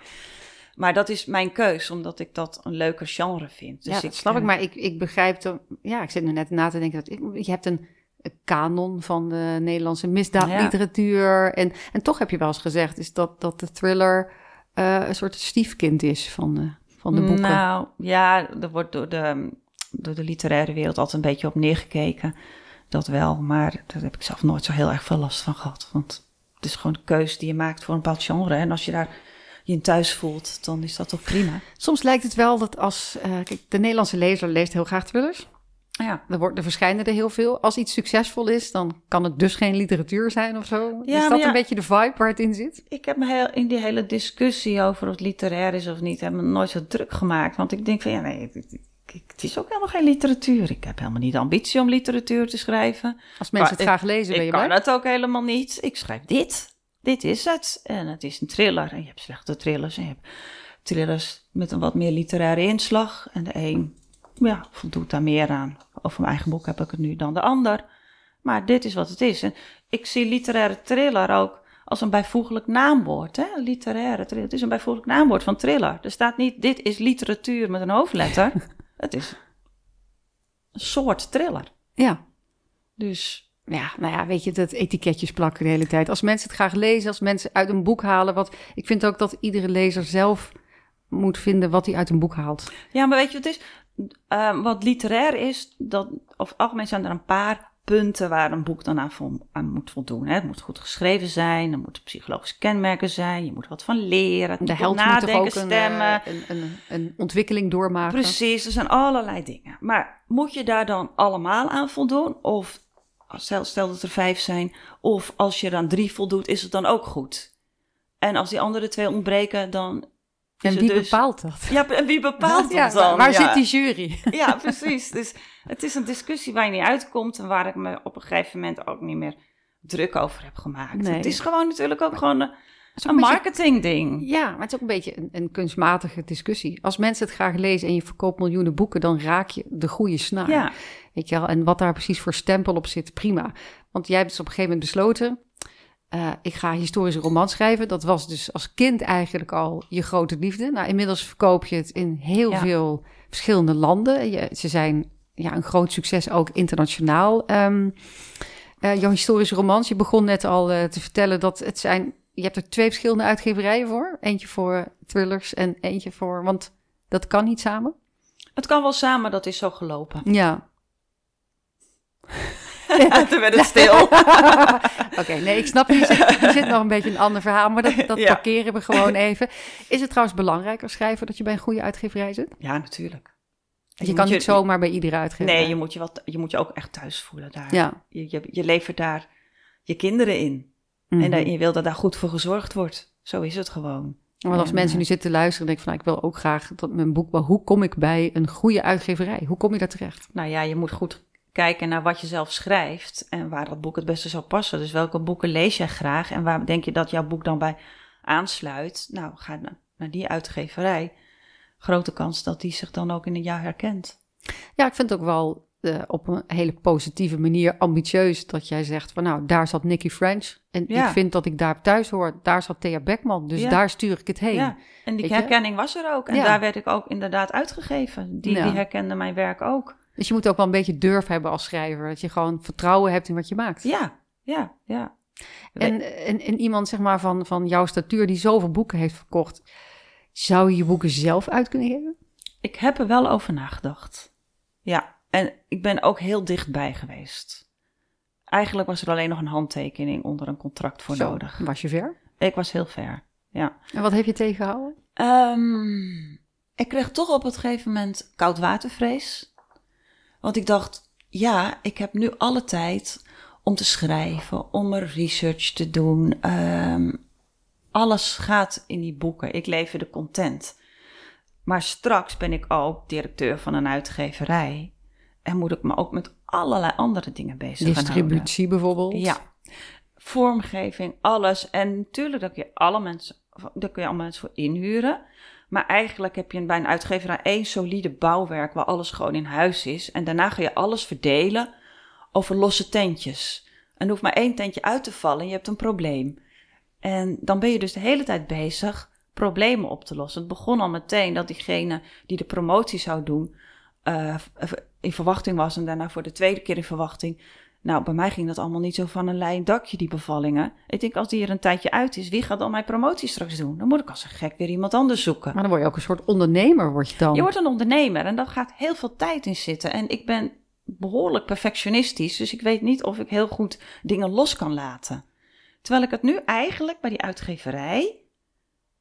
Maar dat is mijn keus, omdat ik dat een leuker genre vind. Dus ja, dat ik, snap ik. Maar ik, ik begrijp... Dat, ja, ik zit nu net na te denken... dat ik, je hebt een, een kanon van de Nederlandse misdaadliteratuur. Ja. En, en toch heb je wel eens gezegd... is dat, dat de thriller uh, een soort stiefkind is van de, van de boeken. Nou, ja, er wordt door de, door de literaire wereld altijd een beetje op neergekeken. Dat wel, maar daar heb ik zelf nooit zo heel erg veel last van gehad. Want het is gewoon de keuze die je maakt voor een bepaald genre. En als je daar je in thuis voelt, dan is dat toch prima. Soms lijkt het wel dat als... Uh, kijk, de Nederlandse lezer leest heel graag thrillers. Ja. Er, wordt, er verschijnen er heel veel. Als iets succesvol is, dan kan het dus geen literatuur zijn of zo. Ja, is dat ja, een beetje de vibe waar het in zit? Ik heb me heel, in die hele discussie over of het literair is of niet... heb me nooit zo druk gemaakt. Want ik denk van, ja, nee, het, het is ook helemaal geen literatuur. Ik heb helemaal niet de ambitie om literatuur te schrijven. Als mensen maar het graag lezen, ik, ben je Ik kan het ook helemaal niet. Ik schrijf dit dit is het. En het is een thriller. En je hebt slechte thrillers. En je hebt thrillers met een wat meer literaire inslag. En de een ja, voldoet daar meer aan. Over mijn eigen boek heb ik het nu dan de ander. Maar dit is wat het is. En ik zie literaire thriller ook als een bijvoeglijk naamwoord. Hè? Literaire thriller. Het is een bijvoeglijk naamwoord van thriller. Er staat niet, dit is literatuur met een hoofdletter. het is een soort thriller. Ja. Dus ja, nou ja, weet je, dat etiketjes plakken de hele tijd. Als mensen het graag lezen, als mensen uit een boek halen, wat ik vind ook dat iedere lezer zelf moet vinden wat hij uit een boek haalt. Ja, maar weet je wat het is? Uh, wat literair is, dat het algemeen zijn er een paar punten waar een boek dan aan, vo aan moet voldoen. Hè. Het moet goed geschreven zijn, er moeten psychologische kenmerken zijn, je moet wat van leren. De held nadenken, moet ook stemmen. Een, een, een, een, ontwikkeling doormaken. Precies, er zijn allerlei dingen. Maar moet je daar dan allemaal aan voldoen? Of stel, stel dat er vijf zijn, of als je dan drie voldoet, is het dan ook goed. En als die andere twee ontbreken, dan. En wie het dus... bepaalt dat? Ja, en wie bepaalt ja, dat dan? Waar ja. zit die jury? Ja, precies. Dus het is een discussie waar je niet uitkomt en waar ik me op een gegeven moment ook niet meer druk over heb gemaakt. Nee. Het is gewoon natuurlijk ook gewoon een, een marketingding. Ja, maar het is ook een beetje een, een, kunstmatige discussie. Als mensen het graag lezen en je verkoopt miljoenen boeken, dan raak je de goede snaar. Ja. Weet je wel? En wat daar precies voor stempel op zit, prima. Want jij hebt dus op een gegeven moment besloten, eh, ik ga historische roman schrijven. Dat was dus als kind eigenlijk al je grote liefde. Nou, inmiddels verkoop je het in heel Ja. veel verschillende landen. Je, ze zijn ja, een groot succes ook internationaal. Ehm eh, jouw historische romans, je begon net al eh, te vertellen dat het zijn... Je hebt er twee verschillende uitgeverijen voor. Eentje voor thrillers en eentje voor... Want dat kan niet samen. Het kan wel samen, dat is zo gelopen. Ja. Toen werd het stil. Oké, nee, ik snap, je zit, zit nog een beetje in een ander verhaal, maar dat, dat Ja. parkeren we gewoon even. Is het trouwens belangrijk als schrijver dat je bij een goede uitgeverij zit? Ja, natuurlijk. Je, kan niet zomaar bij iedere uitgeverij. Nee, je moet je, wat, je moet je ook echt thuis voelen daar. Ja. Je, je, je levert daar je kinderen in. Mhm. En dat- je wil dat daar goed voor gezorgd wordt. Zo is het gewoon. Want als En, mensen eh, nu zitten te luisteren, denk ik van, nou, ik wil ook graag dat mijn boek, maar hoe kom ik bij een goede uitgeverij? Hoe kom je daar terecht? Nou ja, je moet goed kijken naar wat je zelf schrijft en waar dat boek het beste zou passen. Dus welke boeken lees jij graag en waar denk je dat jouw boek dan bij aansluit? Nou, ga na- naar die uitgeverij. Grote kans dat die zich dan ook in een jaar herkent. Ja, ik vind het ook wel eh, op een hele positieve manier ambitieus dat jij zegt van, nou, daar zat Nicky French. En Ja. ik vind dat ik daar thuis hoor. Daar zat Thea Beckman, dus Ja. daar stuur ik het heen. Ja, en die je? herkenning was er ook. En daar werd ik ook inderdaad uitgegeven. Die, die herkende mijn werk ook. Dus je moet ook wel een beetje durf hebben als schrijver. Dat je gewoon vertrouwen hebt in wat je maakt. Ja, ja, ja. En, en, en iemand zeg maar van, van jouw statuur die zoveel boeken heeft verkocht, zou je je boeken zelf uit kunnen geven? Ik heb er wel over nagedacht. Ja, en ik ben ook heel dichtbij geweest. Eigenlijk was er alleen nog een handtekening onder een contract voor Zo, nodig. Was je ver? Ik was heel ver, ja. En wat heb je tegengehouden? Ehm, ik kreeg toch op het gegeven moment koudwatervrees. Want ik dacht, ja, ik heb nu alle tijd om te schrijven, om er research te doen. Ehm, alles gaat in die boeken. Ik lever de content. Maar straks ben ik ook directeur van een uitgeverij. En moet ik me ook met allerlei andere dingen bezig. Distributie bijvoorbeeld? Ja, vormgeving, alles. En natuurlijk, kun je alle mensen, daar kun je alle mensen voor inhuren. Maar eigenlijk heb je bij een uitgeverij één solide bouwwerk waar alles gewoon in huis is. En daarna ga je alles verdelen over losse tentjes. En er hoeft maar één tentje uit te vallen en je hebt een probleem. En dan ben je dus de hele tijd bezig problemen op te lossen. Het begon al meteen dat diegene die de promotie zou doen, eh, in verwachting was en daarna voor de tweede keer in verwachting. Nou, bij mij ging dat allemaal niet zo van een lijn dakje, die bevallingen. Ik denk, als die er een tijdje uit is, wie gaat dan mijn promotie straks doen? Dan moet ik als een gek weer iemand anders zoeken. Maar dan word je ook een soort ondernemer, word je dan. Je wordt een ondernemer en daar gaat heel veel tijd in zitten. En ik ben behoorlijk perfectionistisch, dus ik weet niet of ik heel goed dingen los kan laten. Terwijl ik het nu eigenlijk bij die uitgeverij,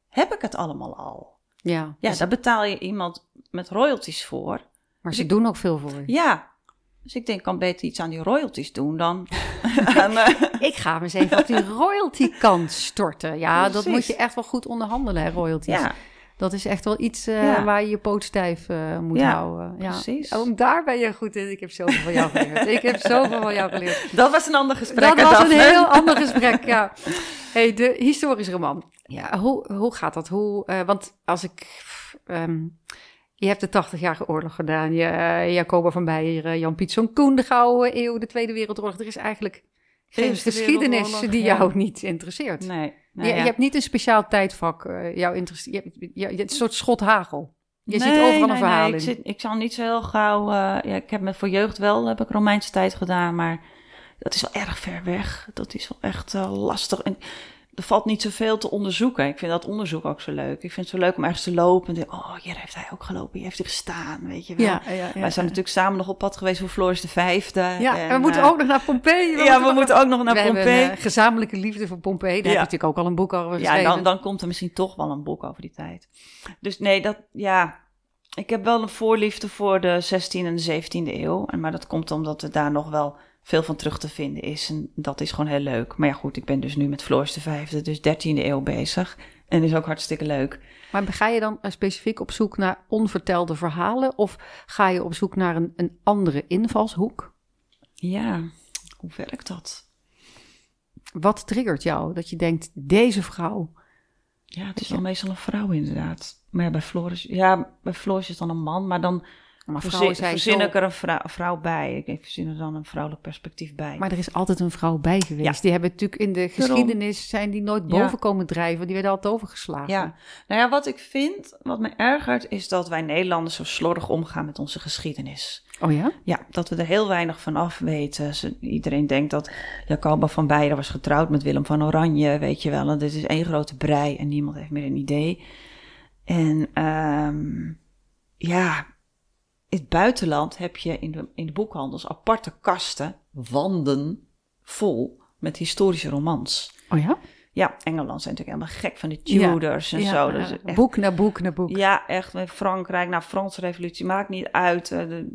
heb ik het allemaal al. Ja, Ja, dus- daar betaal je iemand met royalties voor. Maar ze doen ook veel voor je. Ja, dus ik denk, ik kan beter iets aan die royalties doen dan aan... eh, Ik ga me eens even op die royalty kant storten. Ja, dat moet je echt wel goed onderhandelen, hè, royalties. ja, Dat is echt wel iets eh, Ja. waar je je poot stijf eh, moet Ja, houden. Ja, precies. Ook daar ben je goed in. Ik heb zoveel van jou geleerd. Ik heb zoveel van jou geleerd. dat was een ander gesprek. Dat was een heel ander gesprek, ja. Hey, de historische roman. Ja, hoe, hoe gaat dat? Hoe, want als ik... ehm, je hebt de 80-jarige oorlog gedaan. Je, eh, Jacoba van Beieren, Jan Pietson Koen, de Gouden Eeuw, de Tweede Wereldoorlog. Er is eigenlijk geen geschiedenis die ja. jou niet interesseert. Nee, je, ja. je hebt niet een speciaal tijdvak. eh jou interesseert. Je, hebt- je, je- een soort schot hagel. Je ziet Nee, overal nee, een verhaal nee, in. Ik, zit, ik zal niet zo heel gauw... eh, ja, ik heb met voor jeugd wel, heb ik Romeinse tijd gedaan, maar dat is wel erg ver weg. Dat is wel echt lastig. En er valt niet zoveel te onderzoeken. Ik vind dat onderzoek ook zo leuk. Ik vind het zo leuk om ergens te lopen en denk, oh, hier heeft hij ook gelopen, hier heeft hij gestaan, weet je wel. ja, ja, ja, Wij zijn natuurlijk samen nog op pad geweest voor Floris de Vijfde. Ja, en we moeten eh, ook nog naar Pompeii. ja, we moeten ook nog naar we Pompeii. een eh, gezamenlijke liefde voor Pompeii. Daar heb Ja. natuurlijk ook al een boek over Ja, geschreven. dan, dan komt er misschien toch wel een boek over die tijd. Dus nee, dat, ja, ik heb wel een voorliefde voor de 16e en de 17e eeuw. En, maar dat komt omdat er daar nog wel veel van terug te vinden is. En dat is gewoon heel leuk. Maar ja, goed, ik ben dus nu met Floris de Vijfde, dus 13e eeuw bezig. En is ook hartstikke leuk. Maar ga je dan eh, specifiek op zoek naar onvertelde verhalen? Of ga je op zoek naar een, een andere invalshoek? Ja, hoe werkt dat? Wat triggert jou dat je denkt, deze vrouw... Ja, het is wel meestal een vrouw inderdaad. Maar ja, bij Floris, ja, bij Floris is dan een man, maar dan Maar Verzin, vrouwen zijn verzin zo... ik er een vrou- vrouw bij. Ik verzin er dan een vrouwelijk perspectief bij. Maar er is altijd een vrouw bij geweest. Ja. Die hebben natuurlijk in de geschiedenis zijn die nooit Ja. boven komen drijven. Die werden altijd overgeslagen. Ja, nou ja, wat ik vind, wat me ergert, is dat wij Nederlanders zo slordig omgaan met onze geschiedenis. Oh ja? Ja, dat we er heel weinig van af weten. Ze- iedereen denkt dat Jacoba van Beieren was getrouwd met Willem van Oranje, weet je wel. En dit is één grote brei en niemand heeft meer een idee. En ehm, ja, in het buitenland heb je in de, in de boekhandels aparte kasten, wanden vol met historische romans. Oh ja? Ja, Engeland zijn natuurlijk helemaal gek van de Tudors en Ja, zo. ja. Dus echt, Boek na boek na boek. ja, echt met Frankrijk, nou, Franse revolutie, maakt niet uit. eh, de-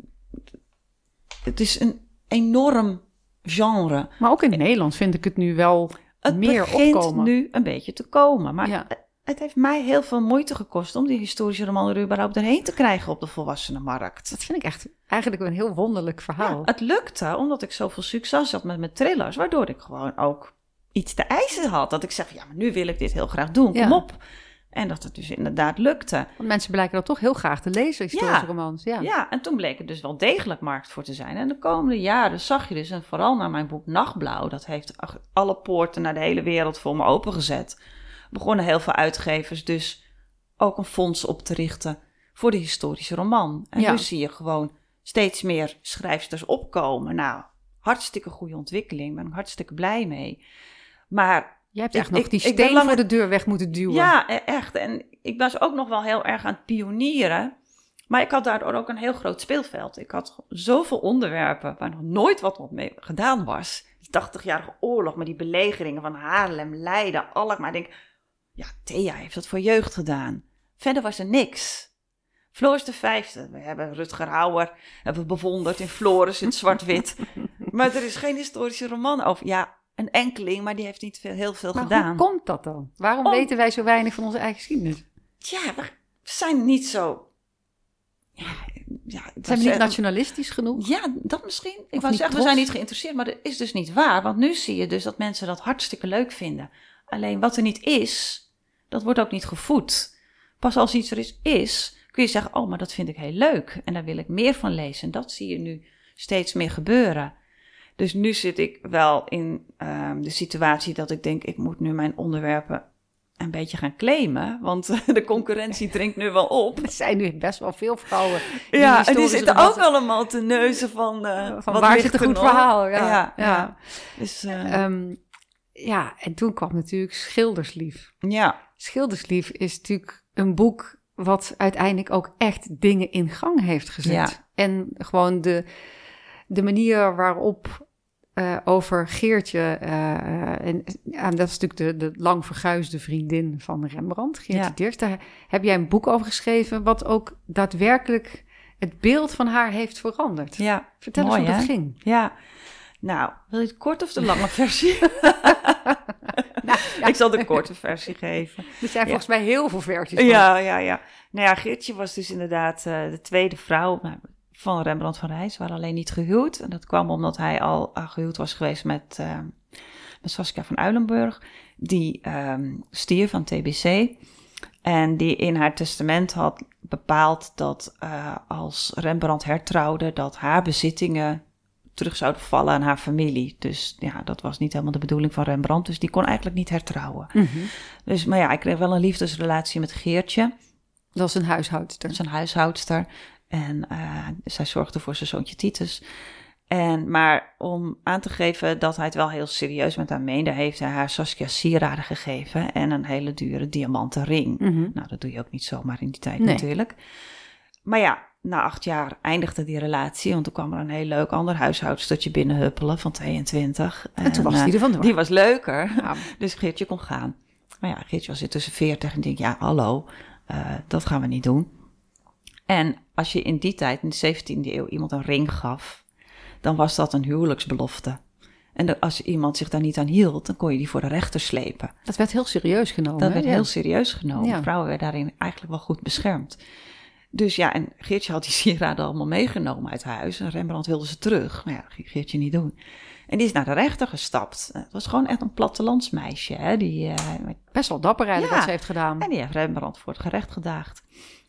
het is een enorm genre. Maar ook in Nederland vind ik het nu wel Het meer begint opkomen. nu een beetje te komen. Maar Ja. Het heeft mij heel veel moeite gekost om die historische roman er überhaupt erheen te krijgen op de volwassenenmarkt. Dat vind ik echt eigenlijk een heel wonderlijk verhaal. Ja, het lukte omdat ik zoveel succes had met mijn thrillers, waardoor ik gewoon ook iets te eisen had. Dat ik zeg, ja, maar nu wil ik dit heel graag doen, Ja. kom op. En dat het dus inderdaad lukte. Want mensen blijken dat toch heel graag te lezen, historische Ja. romans. Ja. Ja, en toen bleek er dus wel degelijk markt voor te zijn. En de komende jaren zag je dus, en vooral naar mijn boek Nachtblauw, dat heeft alle poorten naar de hele wereld voor me opengezet. Begonnen heel veel uitgevers dus ook een fonds op te richten voor de historische roman. En Ja. nu zie je gewoon steeds meer schrijfsters opkomen. Nou, hartstikke goede ontwikkeling, ben ik hartstikke blij mee. Maar Jij hebt Ik- echt nog ik- die ik steen lang- voor de deur weg moeten duwen. ja, e- echt. En ik was ook nog wel heel erg aan het pionieren. Maar ik had daardoor ook een heel groot speelveld. Ik had zoveel onderwerpen waar nog nooit wat mee gedaan was. Die 80-jarige oorlog met die belegeringen van Haarlem, Leiden, Alkmaar. Ik denk, ja, Thea heeft dat voor jeugd gedaan. Verder was er niks. Floris de Vijfde. We hebben Rutger Hauer hebben bewonderd in Floris in zwart-wit. maar er is geen historische roman over. Ja, een enkeling, maar die heeft niet veel, heel veel maar gedaan. hoe komt dat dan? Waarom Om- weten wij zo weinig van onze eigen geschiedenis? Ja, we zijn niet zo. Ja, ja, Zijn we niet is- nationalistisch genoeg? Ja, dat misschien. Ik wou zeggen, we zijn niet geïnteresseerd, maar dat is dus niet waar. Want nu zie je dus dat mensen dat hartstikke leuk vinden. Alleen wat er niet is, dat wordt ook niet gevoed. Pas als iets er is, is, kun je zeggen, oh, maar dat vind ik heel leuk. En daar wil ik meer van lezen. En dat zie je nu steeds meer gebeuren. Dus nu zit ik wel in ehm, de situatie dat ik denk, ik moet nu mijn onderwerpen een beetje gaan claimen. Want de concurrentie dringt nu wel op. Er zijn nu best wel veel vrouwen. Ja, en die historische zitten ook allemaal te neuzen van... eh, Van wat waar zit een goed verhaal? Ja, ja. ja. ja. Dus, eh, Ehm, ja, en toen kwam natuurlijk Schilderslief. ja. Schilderslief is natuurlijk een boek wat uiteindelijk ook echt dingen in gang heeft gezet. Ja. En gewoon de, de manier waarop eh, over Geertje, eh, en, ja, dat is natuurlijk de, de lang verguisde vriendin van Rembrandt, Geertje Ja. Dirks. Daar heb jij een boek over geschreven wat ook daadwerkelijk het beeld van haar heeft veranderd. ja. Vertel Mooi, eens hoe hè? dat ging. Ja. Nou, wil je het kort of de lange versie? Nou, ja, Ik zal de korte versie geven. er zijn Ja. volgens mij heel veel versies van. Ja, ja, ja. Nou ja, Geertje was dus inderdaad eh, de tweede vrouw van Rembrandt van Rij. Ze waren alleen niet gehuwd. En dat kwam omdat hij al eh, gehuwd was geweest met, met Saskia van Uilenburg. Die ehm stierf van TBC. En die in haar testament had bepaald dat eh, als Rembrandt hertrouwde, dat haar bezittingen terug zouden vallen aan haar familie. Dus ja, dat was niet helemaal de bedoeling van Rembrandt. Dus die kon eigenlijk niet hertrouwen. Mhm. Dus, maar ja, ik kreeg wel een liefdesrelatie met Geertje. Dat is een huishoudster. Dat is een huishoudster. En eh, zij zorgde voor zijn zoontje Titus. En, maar om aan te geven dat hij het wel heel serieus met haar meende, heeft hij haar Saskia sieraden gegeven en een hele dure diamanten ring. Mhm. Nou, dat doe je ook niet zomaar in die tijd Nee. natuurlijk. Maar ja, na acht jaar eindigde die relatie, want toen kwam er een heel leuk ander huishoudstertje binnenhuppelen van 22. En toen was eh, die er vandoor. Die was leuker. Ja. Dus Geertje kon gaan. Maar ja, Geertje was tussen 40 en denk ja, hallo, eh, dat gaan we niet doen. En als je in die tijd, in de 17e eeuw, iemand een ring gaf, dan was dat een huwelijksbelofte. En als iemand zich daar niet aan hield, dan kon je die voor de rechter slepen. Dat werd heel serieus genomen. Dat hè? werd heel serieus genomen. Ja. Vrouwen werden daarin eigenlijk wel goed beschermd. Dus ja, en Geertje had die sieraden allemaal meegenomen uit huis. En Rembrandt wilde ze terug. Maar ja, dat ging Geertje niet doen. En die is naar de rechter gestapt. Het was gewoon echt een plattelandsmeisje. Hè? Die, eh, Best wel dapper eigenlijk Ja. wat ze heeft gedaan. en die heeft Rembrandt voor het gerecht gedaagd.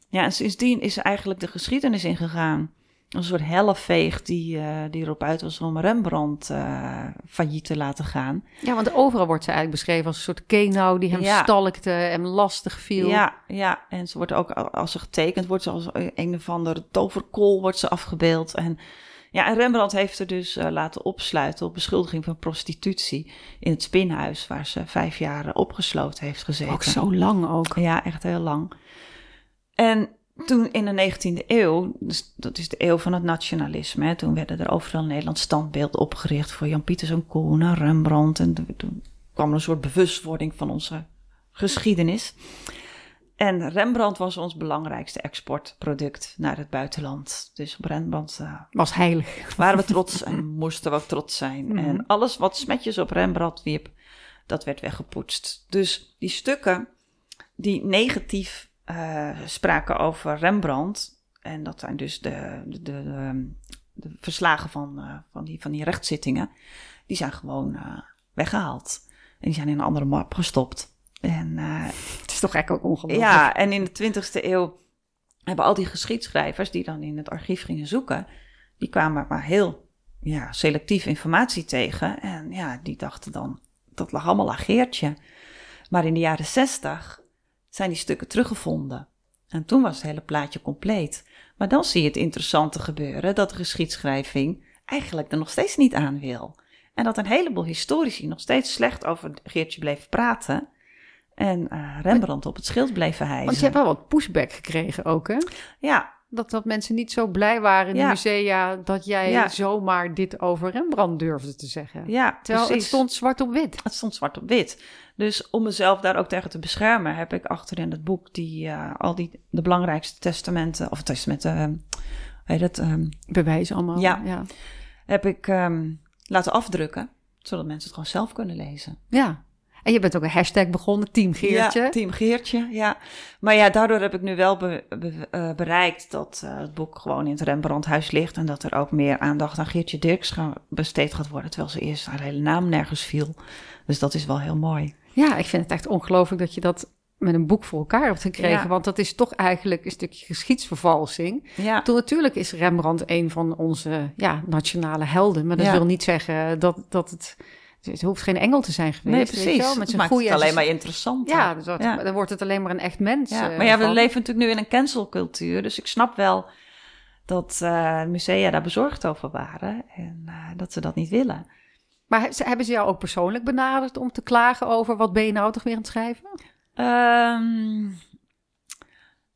Ja, en sindsdien is eigenlijk de geschiedenis ingegaan. Een soort helleveeg die, uh, die erop uit was om Rembrandt uh, failliet te laten gaan. Ja, want overal wordt ze eigenlijk beschreven als een soort kenau die hem ja. stalkte, hem lastig viel. Ja, ja, en ze wordt ook, als ze getekend wordt, ze als een of andere toverkool wordt ze afgebeeld. En, ja, en Rembrandt heeft er dus uh, laten opsluiten op beschuldiging van prostitutie in het spinhuis, waar ze vijf jaar opgesloten heeft gezeten. Ook zo lang ook. Ja, echt heel lang. En toen in de 19e eeuw, dus dat is de eeuw van het nationalisme, hè, toen werden er overal in Nederland standbeelden opgericht voor Jan Pieters en Koen Rembrandt. En toen kwam er een soort bewustwording van onze geschiedenis. En Rembrandt was ons belangrijkste exportproduct naar het buitenland. Dus op Rembrandt uh, was heilig. Waren we trots en moesten we ook trots zijn. Mhm. En alles wat smetjes op Rembrandt wierp, dat werd weggepoetst. Dus die stukken die negatief uh, spraken over Rembrandt. En dat zijn dus de, de, de, de verslagen van, uh, van, die, van die rechtszittingen. Die zijn gewoon uh, weggehaald. En die zijn in een andere map gestopt. En, het is toch eigenlijk ook ongelooflijk. Ja, en in de 20e eeuw hebben al die geschiedschrijvers die dan in het archief gingen zoeken, die kwamen maar heel ja, selectief informatie tegen. En ja, die dachten dan, dat lag allemaal lageertje. Maar in de jaren 60 zijn die stukken teruggevonden. En toen was het hele plaatje compleet. Maar dan zie je het interessante gebeuren dat de geschiedschrijving eigenlijk er nog steeds niet aan wil. En dat een heleboel historici nog steeds slecht over Geertje bleef praten. En uh, Rembrandt op het schild bleven hijsen. Want je hebt wel wat pushback gekregen ook, hè? Ja, dat, dat mensen niet zo blij waren in de musea dat jij zomaar dit over Rembrandt durfde te zeggen. Ja, Terwijl het stond zwart op wit. Het stond zwart op wit. Dus om mezelf daar ook tegen te beschermen, heb ik achterin het boek die uh, al die de belangrijkste testamenten, of testamenten, uh, weet het? Um, Bewijzen allemaal. Ja, ja. heb ik um, laten afdrukken, zodat mensen het gewoon zelf kunnen lezen. Ja. En je bent ook een hashtag begonnen, Team Geertje. Ja, Team Geertje, ja. Maar ja, daardoor heb ik nu wel be, be, uh, bereikt dat uh, het boek gewoon in het Rembrandthuis ligt... en dat er ook meer aandacht aan Geertje Dirks besteed gaat worden... terwijl ze eerst haar hele naam nergens viel. Dus dat is wel heel mooi. Ja, ik vind het echt ongelooflijk dat je dat met een boek voor elkaar hebt gekregen. Want dat is toch eigenlijk een stukje geschiedsvervalsing. Ja. Toen natuurlijk is Rembrandt een van onze ja, nationale helden. Maar dat wil niet zeggen dat, dat het het hoeft geen engel te zijn geweest. Nee, precies. Met zijn maakt het alleen maar interessant. Ja, dus dan wordt het alleen maar een echt mens. Ja, maar ja, we leven natuurlijk nu in een cancelcultuur. Dus ik snap wel dat uh, musea daar bezorgd over waren. En uh, dat ze dat niet willen. Maar hebben ze jou ook persoonlijk benaderd om te klagen over... wat ben je nou toch weer aan het schrijven? Um,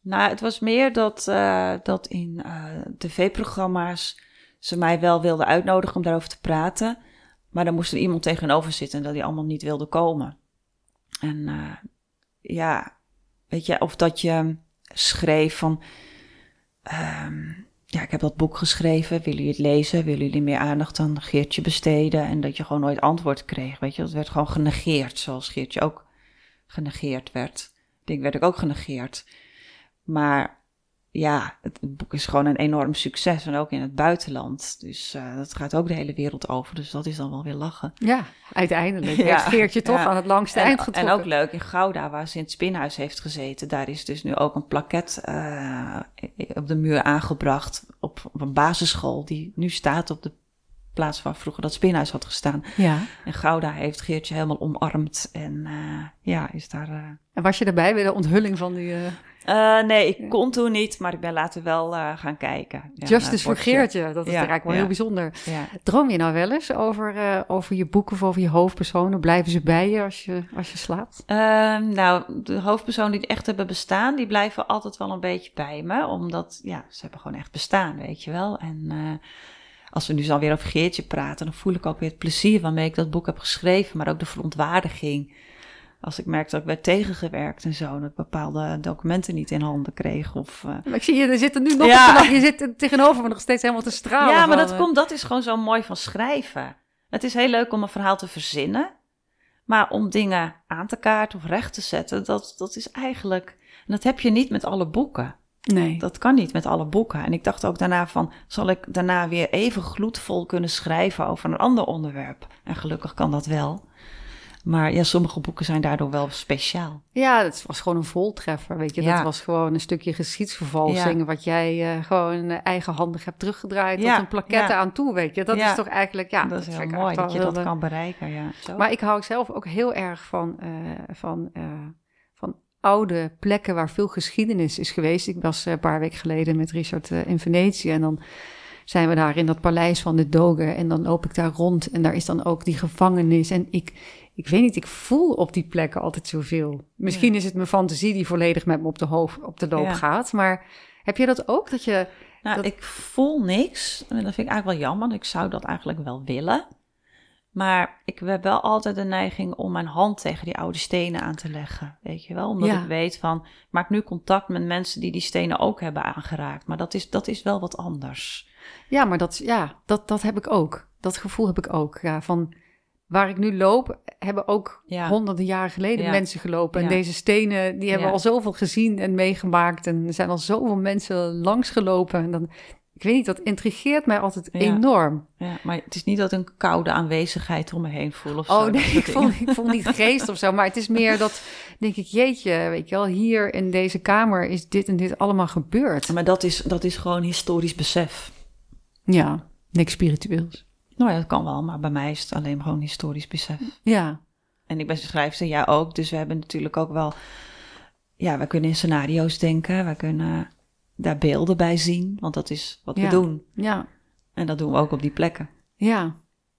nou, het was meer dat, uh, dat in tv-programma's... ze mij wel wilden uitnodigen om daarover te praten... Maar dan moest er iemand tegenover zitten dat die allemaal niet wilde komen. En uh, ja, weet je, of dat je schreef van. Um, ja, ik heb dat boek geschreven. Willen jullie het lezen? Willen jullie meer aandacht aan Geertje besteden? En dat je gewoon nooit antwoord kreeg. Weet je, dat werd gewoon genegeerd, zoals Geertje ook genegeerd werd. Ik denk, werd ik ook genegeerd. Maar ja, het, boek is gewoon een enorm succes. En ook in het buitenland. Dus uh, dat gaat ook de hele wereld over. Dus dat is dan wel weer lachen. Ja, uiteindelijk. Ja, Geertje toch aan het langste eind getrokken. En ook leuk, in Gouda, waar ze in het spinhuis heeft gezeten... daar is dus nu ook een plaket uh, op de muur aangebracht... Op, op een basisschool die nu staat op de plaats waar vroeger dat spinhuis had gestaan. Ja. En Gouda heeft Geertje helemaal omarmd. En uh, ja, is daar... En was je erbij bij de onthulling van die... Uh, nee, ik kon toen niet, maar ik ben later wel uh, gaan kijken. Ja, Justice voor Geertje, dat is ja, eigenlijk wel heel bijzonder. Droom je nou wel eens over, uh, over je boeken of over je hoofdpersonen? Blijven ze bij je als je, als je slaapt? Ehm, nou, de hoofdpersonen die echt hebben bestaan, die blijven altijd wel een beetje bij me. Omdat, ja, ze hebben gewoon echt bestaan, weet je wel. En als we nu zo weer over Geertje praten, dan voel ik ook weer het plezier waarmee ik dat boek heb geschreven. Maar ook de verontwaardiging als ik merkte dat ik werd tegengewerkt en zo, dat ik bepaalde documenten niet in handen kreeg. Of, uh... maar ik zie je, er zit er nu nog ja. je zit tegenover me nog steeds helemaal te stralen. Ja, maar dat, komt, dat is gewoon zo mooi van schrijven. Het is heel leuk om een verhaal te verzinnen, maar om dingen aan te kaarten of recht te zetten, dat, dat is eigenlijk, en dat heb je niet met alle boeken. Nee. Dat kan niet met alle boeken. En ik dacht ook daarna van, zal ik daarna weer even gloedvol kunnen schrijven over een ander onderwerp? En gelukkig kan dat wel. Maar ja, sommige boeken zijn daardoor wel speciaal. Ja, het was gewoon een voltreffer, weet je. Ja. Dat was gewoon een stukje geschiedsvervalsing... wat jij eh, gewoon eh, eigenhandig hebt teruggedraaid... Tot een plaquette aan toe, weet je. Dat is toch eigenlijk... Ja, dat is heel mooi dat je dat eh, kan bereiken. Ja. Zo. Maar ik hou zelf ook heel erg van, eh, van, van oude plekken waar veel geschiedenis is geweest. Ik was een paar weken geleden met Richard in Venetië en dan zijn we daar in dat paleis van de Dogen en dan loop ik daar rond en daar is dan ook die gevangenis en ik, ik weet niet, ik voel op die plekken altijd zoveel. Misschien is het mijn fantasie die volledig met me op de, hoofd, op de loop Ja. gaat, maar heb je dat ook? Dat je, Nou, Dat- ik voel niks. En dat vind ik eigenlijk wel jammer. Ik zou dat eigenlijk wel willen. Maar ik heb wel altijd de neiging om mijn hand tegen die oude stenen aan te leggen. Weet je wel? Omdat Ja. ik weet van, ik maak nu contact met mensen die die stenen ook hebben aangeraakt. Maar dat is, dat is wel wat anders. Ja, maar dat, ja, dat, dat heb ik ook. Dat gevoel heb ik ook. Ja, van waar ik nu loop, hebben ook Ja. honderden jaren geleden Ja. mensen gelopen. En Ja. deze stenen, die hebben al zoveel gezien en meegemaakt. En er zijn al zoveel mensen langsgelopen. En dan, ik weet niet, dat intrigeert mij altijd enorm. Ja, maar het is niet dat een koude aanwezigheid om me heen voel of zo. Oh nee, ik voel, ik voel niet geest of zo. Maar het is meer dat, denk ik, jeetje, weet je wel, hier in deze kamer is dit en dit allemaal gebeurd. Maar dat is, dat is gewoon historisch besef. Ja, niks spiritueels. Nou ja, dat kan wel, maar bij mij is het alleen gewoon historisch besef. Ja, En ik ben schrijfster, ja ook. Dus we hebben natuurlijk ook wel... Ja, we kunnen in scenario's denken. We kunnen daar beelden bij zien. Want dat is wat Ja. we doen. ja. En dat doen we ook op die plekken. Ja,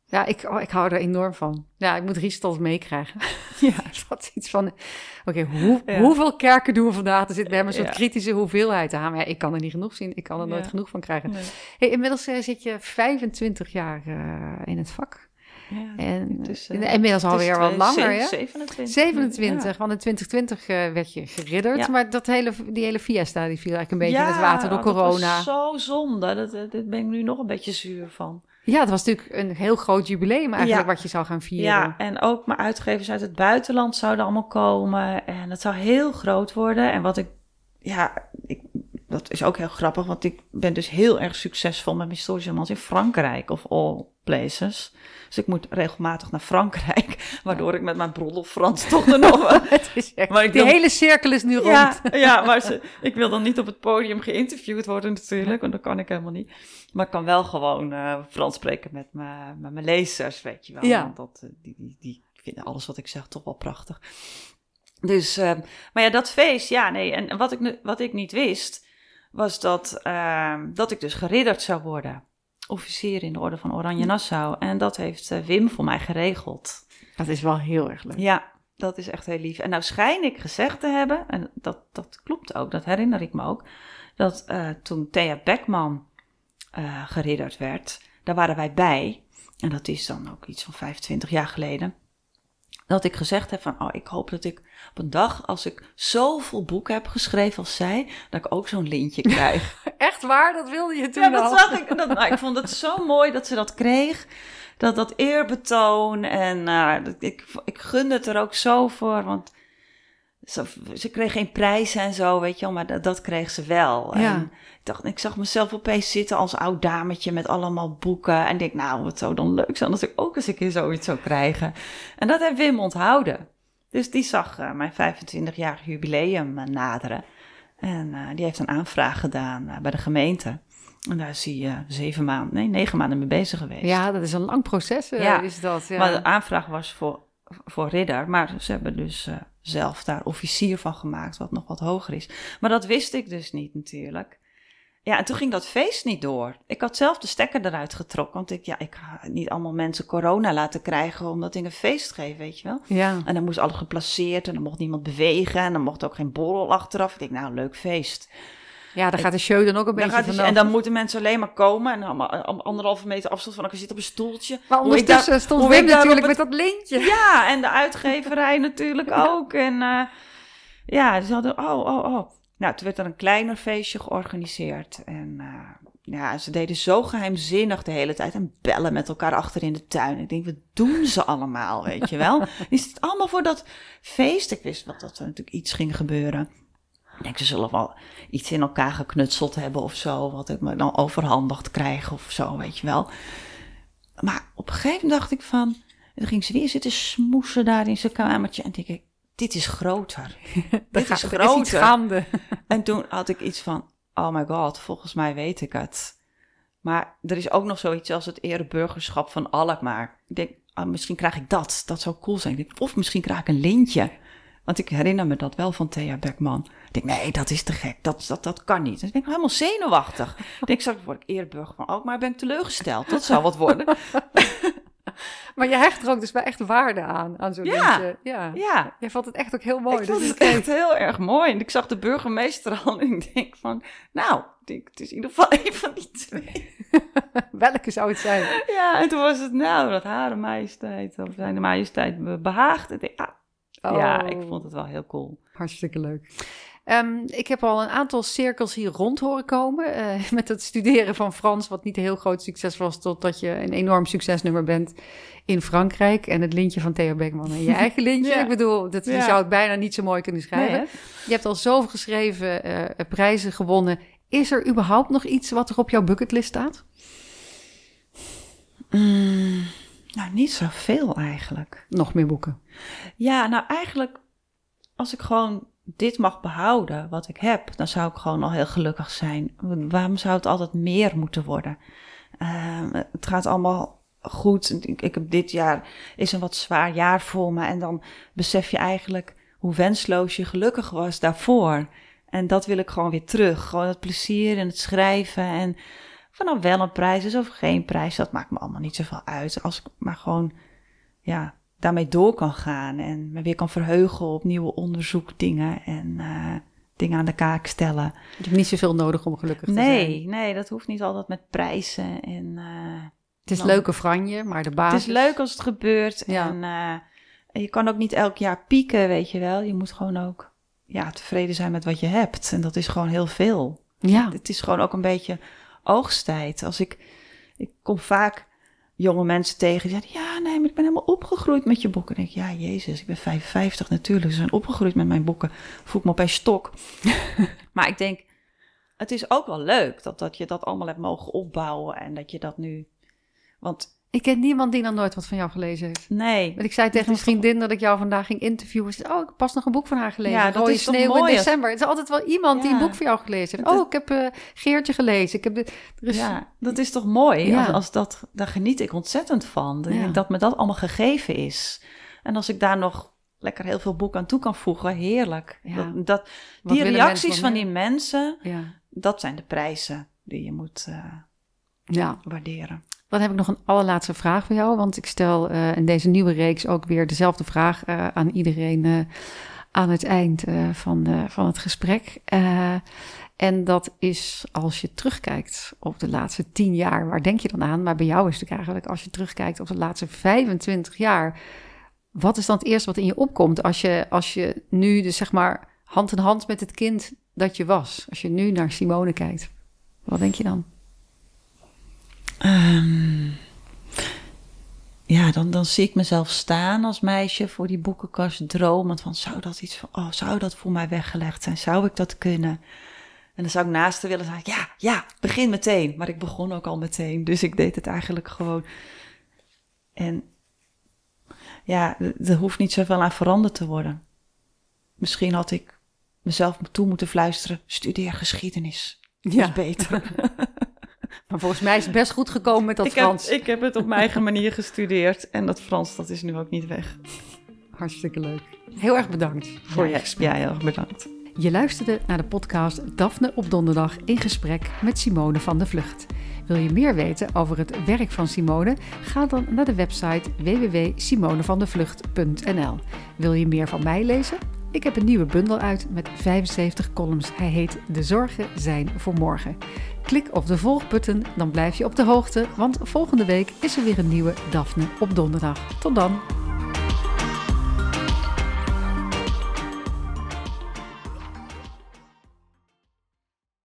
ja ik, oh, ik hou er enorm van. Ja, ik moet Ries altijd meekrijgen. Ja. Dat is iets van, oké, hoe, Ja. hoeveel kerken doen we vandaag? Er zit bij hem een soort Ja. kritische hoeveelheid aan. Maar ja, ik kan er niet genoeg zien. Ik kan er nooit genoeg van krijgen. Nee. Hey, inmiddels eh, zit je 25 jaar eh, in het vak. Ja, En eh, inmiddels alweer wat langer, hè? 27. 27, want in 2020 eh, werd je geridderd. Maar dat hele, die hele fiesta die viel eigenlijk een beetje in het water door oh, dat corona. was zo zonde. Dat, ben ik nu nog een beetje zuur van. Ja, het was natuurlijk een heel groot jubileum eigenlijk Ja. wat je zou gaan vieren. Ja, en ook mijn uitgevers uit het buitenland zouden allemaal komen. En het zou heel groot worden. En wat ik, ja, ik, dat is ook heel grappig, want ik ben dus heel erg succesvol met mijn historische romans in Frankrijk, of all places. Dus ik moet regelmatig naar Frankrijk, waardoor ik met mijn broddel Frans toch er nog... Maar ik die wil- hele cirkel is nu rond. Ja, ja maar ze, ik wil dan niet op het podium geïnterviewd worden natuurlijk, want dat kan ik helemaal niet. Maar ik kan wel gewoon eh, Frans spreken met, mijn- met mijn lezers, weet je wel. Ja. Want dat, eh, die, die, die vinden alles wat ik zeg toch wel prachtig. Dus, eh, maar ja, dat feest, ja, nee. En wat ik, wat ik niet wist, was dat, eh, dat ik dus geridderd zou worden. Officier in de Orde van Oranje Nassau. En dat heeft eh, Wim voor mij geregeld. Dat is wel heel erg leuk. Ja, dat is echt heel lief. En nou schijn ik gezegd te hebben, en dat, dat klopt ook, dat herinner ik me ook, dat eh, toen Thea Beckman eh, geridderd werd, daar waren wij bij, en dat is dan ook iets van 25 jaar geleden, dat ik gezegd heb van, oh, ik hoop dat ik op een dag, als ik zoveel boeken heb geschreven als zij, dat ik ook zo'n lintje krijg. Echt waar? Dat wilde je toen Ja, dat al? zag ik. Dat, nou, ik vond het zo mooi dat ze dat kreeg. Dat, dat eerbetoon. En eh, ik, ik gunde het er ook zo voor. Want ze, ze kreeg geen prijzen en zo, weet je wel. Maar dat, dat kreeg ze wel. Ja. En ik, dacht, ik zag mezelf opeens zitten als oud dametje met allemaal boeken. En denk, nou, wat zou dan leuk zijn als ik ook eens een keer zoiets zou krijgen. En dat heeft Wim onthouden. Dus die zag eh, mijn 25-jarig jubileum eh, naderen. En die heeft een aanvraag gedaan bij de gemeente. En daar is hij eh, zeven maanden, nee, negen maanden mee bezig geweest. Ja, dat is een lang proces, eh, Ja. is dat. Ja. Maar de aanvraag was voor, voor ridder. Maar ze hebben dus eh, zelf daar officier van gemaakt, wat nog wat hoger is. Maar dat wist ik dus niet natuurlijk. Ja, en toen ging dat feest niet door. Ik had zelf de stekker eruit getrokken. Want ik, ja, ik ga niet allemaal mensen corona laten krijgen omdat ik een feest geef, weet je wel. ja. En dan moest alles geplaceerd en dan mocht niemand bewegen. En dan mocht ook geen borrel achteraf. Ik denk, nou, leuk feest. Ja, daar gaat de show dan ook een Dan beetje gaat en dan moeten mensen alleen maar komen. En allemaal anderhalve meter afstand van elkaar zitten op een stoeltje. maar ondertussen daar- stond Wim natuurlijk met dat lintje. Ja, en de uitgeverij natuurlijk ook. En eh, ja, ze hadden, oh, oh, oh. Nou, toen werd er een kleiner feestje georganiseerd. En eh, ja, ze deden zo geheimzinnig de hele tijd. En bellen met elkaar achter in de tuin. Ik denk, wat doen ze allemaal, weet je wel? Is het allemaal voor dat feest? Ik wist wel dat er natuurlijk iets ging gebeuren. Ik denk, ze zullen wel iets in elkaar geknutseld hebben of zo. Wat ik me dan overhandigd krijg of zo, weet je wel. Maar op een gegeven moment dacht ik van... toen ging ze weer zitten smoesen daar in zijn kamertje. En denk ik, dit is groter. dit is Er is iets groter. gaande. En toen had ik iets van, oh my god, volgens mij weet ik het. Maar er is ook nog zoiets als het ereburgerschap van Alkmaar. Ik denk, ah, misschien krijg ik dat. Dat zou cool zijn. Of misschien krijg ik een lintje. Want ik herinner me dat wel van Thea Beckman. Ik denk, nee, dat is te gek. Dat, dat, dat kan niet. Dus ik denk, helemaal zenuwachtig. ik denk, straks word ik ereburger van Alkmaar. Ben ik teleurgesteld. Dat zou wat worden. Maar je hecht er ook dus wel echt waarde aan, aan zo'n Ja. lintje. Ja. Ja, Je vond het echt ook heel mooi. ik dat vond het echt heel erg mooi. En ik zag de burgemeester al en ik denk van, nou, ik denk, het is in ieder geval een van die twee. Welke zou het zijn? Ja, en toen was het nou, dat hare majesteit, of zijn de majesteit behaagd. Ik, ah, Ja, Oh. ik vond het wel heel cool. Hartstikke leuk. Ehm, ik heb al een aantal cirkels hier rond horen komen. eh, met het studeren van Frans, wat niet een heel groot succes was, totdat je een enorm succesnummer bent in Frankrijk. En het lintje van Theo Beckman en je eigen lintje. Ja. Ik bedoel, dat, Ja. zou het bijna niet zo mooi kunnen schrijven. Nee, je hebt al zoveel geschreven, eh, prijzen gewonnen. Is er überhaupt nog iets wat er op jouw bucketlist staat? Mm, nou, niet zoveel eigenlijk. Nog meer boeken. Ja, nou eigenlijk, als ik gewoon dit mag behouden, wat ik heb, dan zou ik gewoon al heel gelukkig zijn. Waarom zou het altijd meer moeten worden? Ehm, het gaat allemaal goed. Ik, ik heb dit jaar is een wat zwaar jaar voor me. En dan besef je eigenlijk hoe wensloos je gelukkig was daarvoor. En dat wil ik gewoon weer terug. Gewoon het plezier en het schrijven. En vanaf wel een prijs is of geen prijs, dat maakt me allemaal niet zoveel uit. Als ik maar gewoon, ja, daarmee door kan gaan. En me weer kan verheugen op nieuwe onderzoekdingen en eh, dingen aan de kaak stellen. Je hebt niet zoveel nodig om gelukkig te zijn. Nee, nee, dat hoeft niet altijd met prijzen. En, eh, Het is Dan- leuke franje, maar de het basis... is leuk als het gebeurt. Ja. En, eh, je kan ook niet elk jaar pieken, weet je wel. Je moet gewoon ook ja, tevreden zijn met wat je hebt. En dat is gewoon heel veel. Ja, Het is gewoon ook een beetje oogsttijd. Als ik, ik kom vaak jonge mensen tegen die zeggen: Ja, nee, maar ik ben helemaal opgegroeid met je boeken. En ik Ja, Jezus, ik ben 55 natuurlijk. Ze zijn opgegroeid met mijn boeken. Voel ik me opeens stok. maar ik denk: Het is ook wel leuk dat, dat je dat allemaal hebt mogen opbouwen. En dat je dat nu. Want ik ken niemand die nog nooit wat van jou gelezen heeft. nee. Want ik zei tegen een toch- vriendin dat ik jou vandaag ging interviewen. Ze zei, oh, ik heb pas nog een boek van haar gelezen. Ja, dat Rode is sneeuw mooi in december. Het is altijd wel iemand die een boek van jou gelezen heeft. Dat- Oh, ik heb eh, Geertje gelezen. Ik heb Ja, dat is toch mooi? Ja. Als, als dat, daar geniet ik ontzettend van. Dat, Ja. dat me dat allemaal gegeven is. En als ik daar nog lekker heel veel boeken aan toe kan voegen, heerlijk. Ja. Dat, dat, die reacties van die mensen, dat zijn de prijzen die je moet eh, ja, waarderen. Dan heb ik nog een allerlaatste vraag voor jou. Want ik stel eh, in deze nieuwe reeks ook weer dezelfde vraag eh, aan iedereen eh, aan het eind van, van het gesprek. En dat is als je terugkijkt op de laatste tien jaar, waar denk je dan aan? Maar bij jou is het eigenlijk als je terugkijkt op de laatste 25 jaar. Wat is dan het eerste wat in je opkomt als je, als je nu dus zeg maar hand in hand met het kind dat je was? Als je nu naar Simone kijkt, wat denk je dan? Ehm, ja, dan, dan zie ik mezelf staan als meisje voor die boekenkast dromend van zou dat iets van, oh, zou dat voor mij weggelegd zijn? Zou ik dat kunnen? En dan zou ik naast haar willen zeggen, ja, ja, begin meteen. Maar ik begon ook al meteen, dus ik deed het eigenlijk gewoon. En ja, er hoeft niet zoveel aan veranderd te worden. Misschien had ik mezelf toe moeten fluisteren, studeer geschiedenis. Dat is beter. Maar volgens mij is het best goed gekomen met dat ik, Frans. Heb, ik heb het op mijn eigen manier gestudeerd. En dat Frans, dat is nu ook niet weg. Hartstikke leuk. Heel erg bedankt voor je gesprek. ja, heel erg bedankt. Je luisterde naar de podcast Daphne op donderdag in gesprek met Simone van de Vlucht. Wil je meer weten over het werk van Simone? Ga dan naar de website www.simonevandevlucht.nl. Wil je meer van mij lezen? Ik heb een nieuwe bundel uit met 75 columns. Hij heet De Zorgen zijn voor morgen. Klik op de volgbutton, dan blijf je op de hoogte, want volgende week is er weer een nieuwe Daphne op donderdag. Tot dan!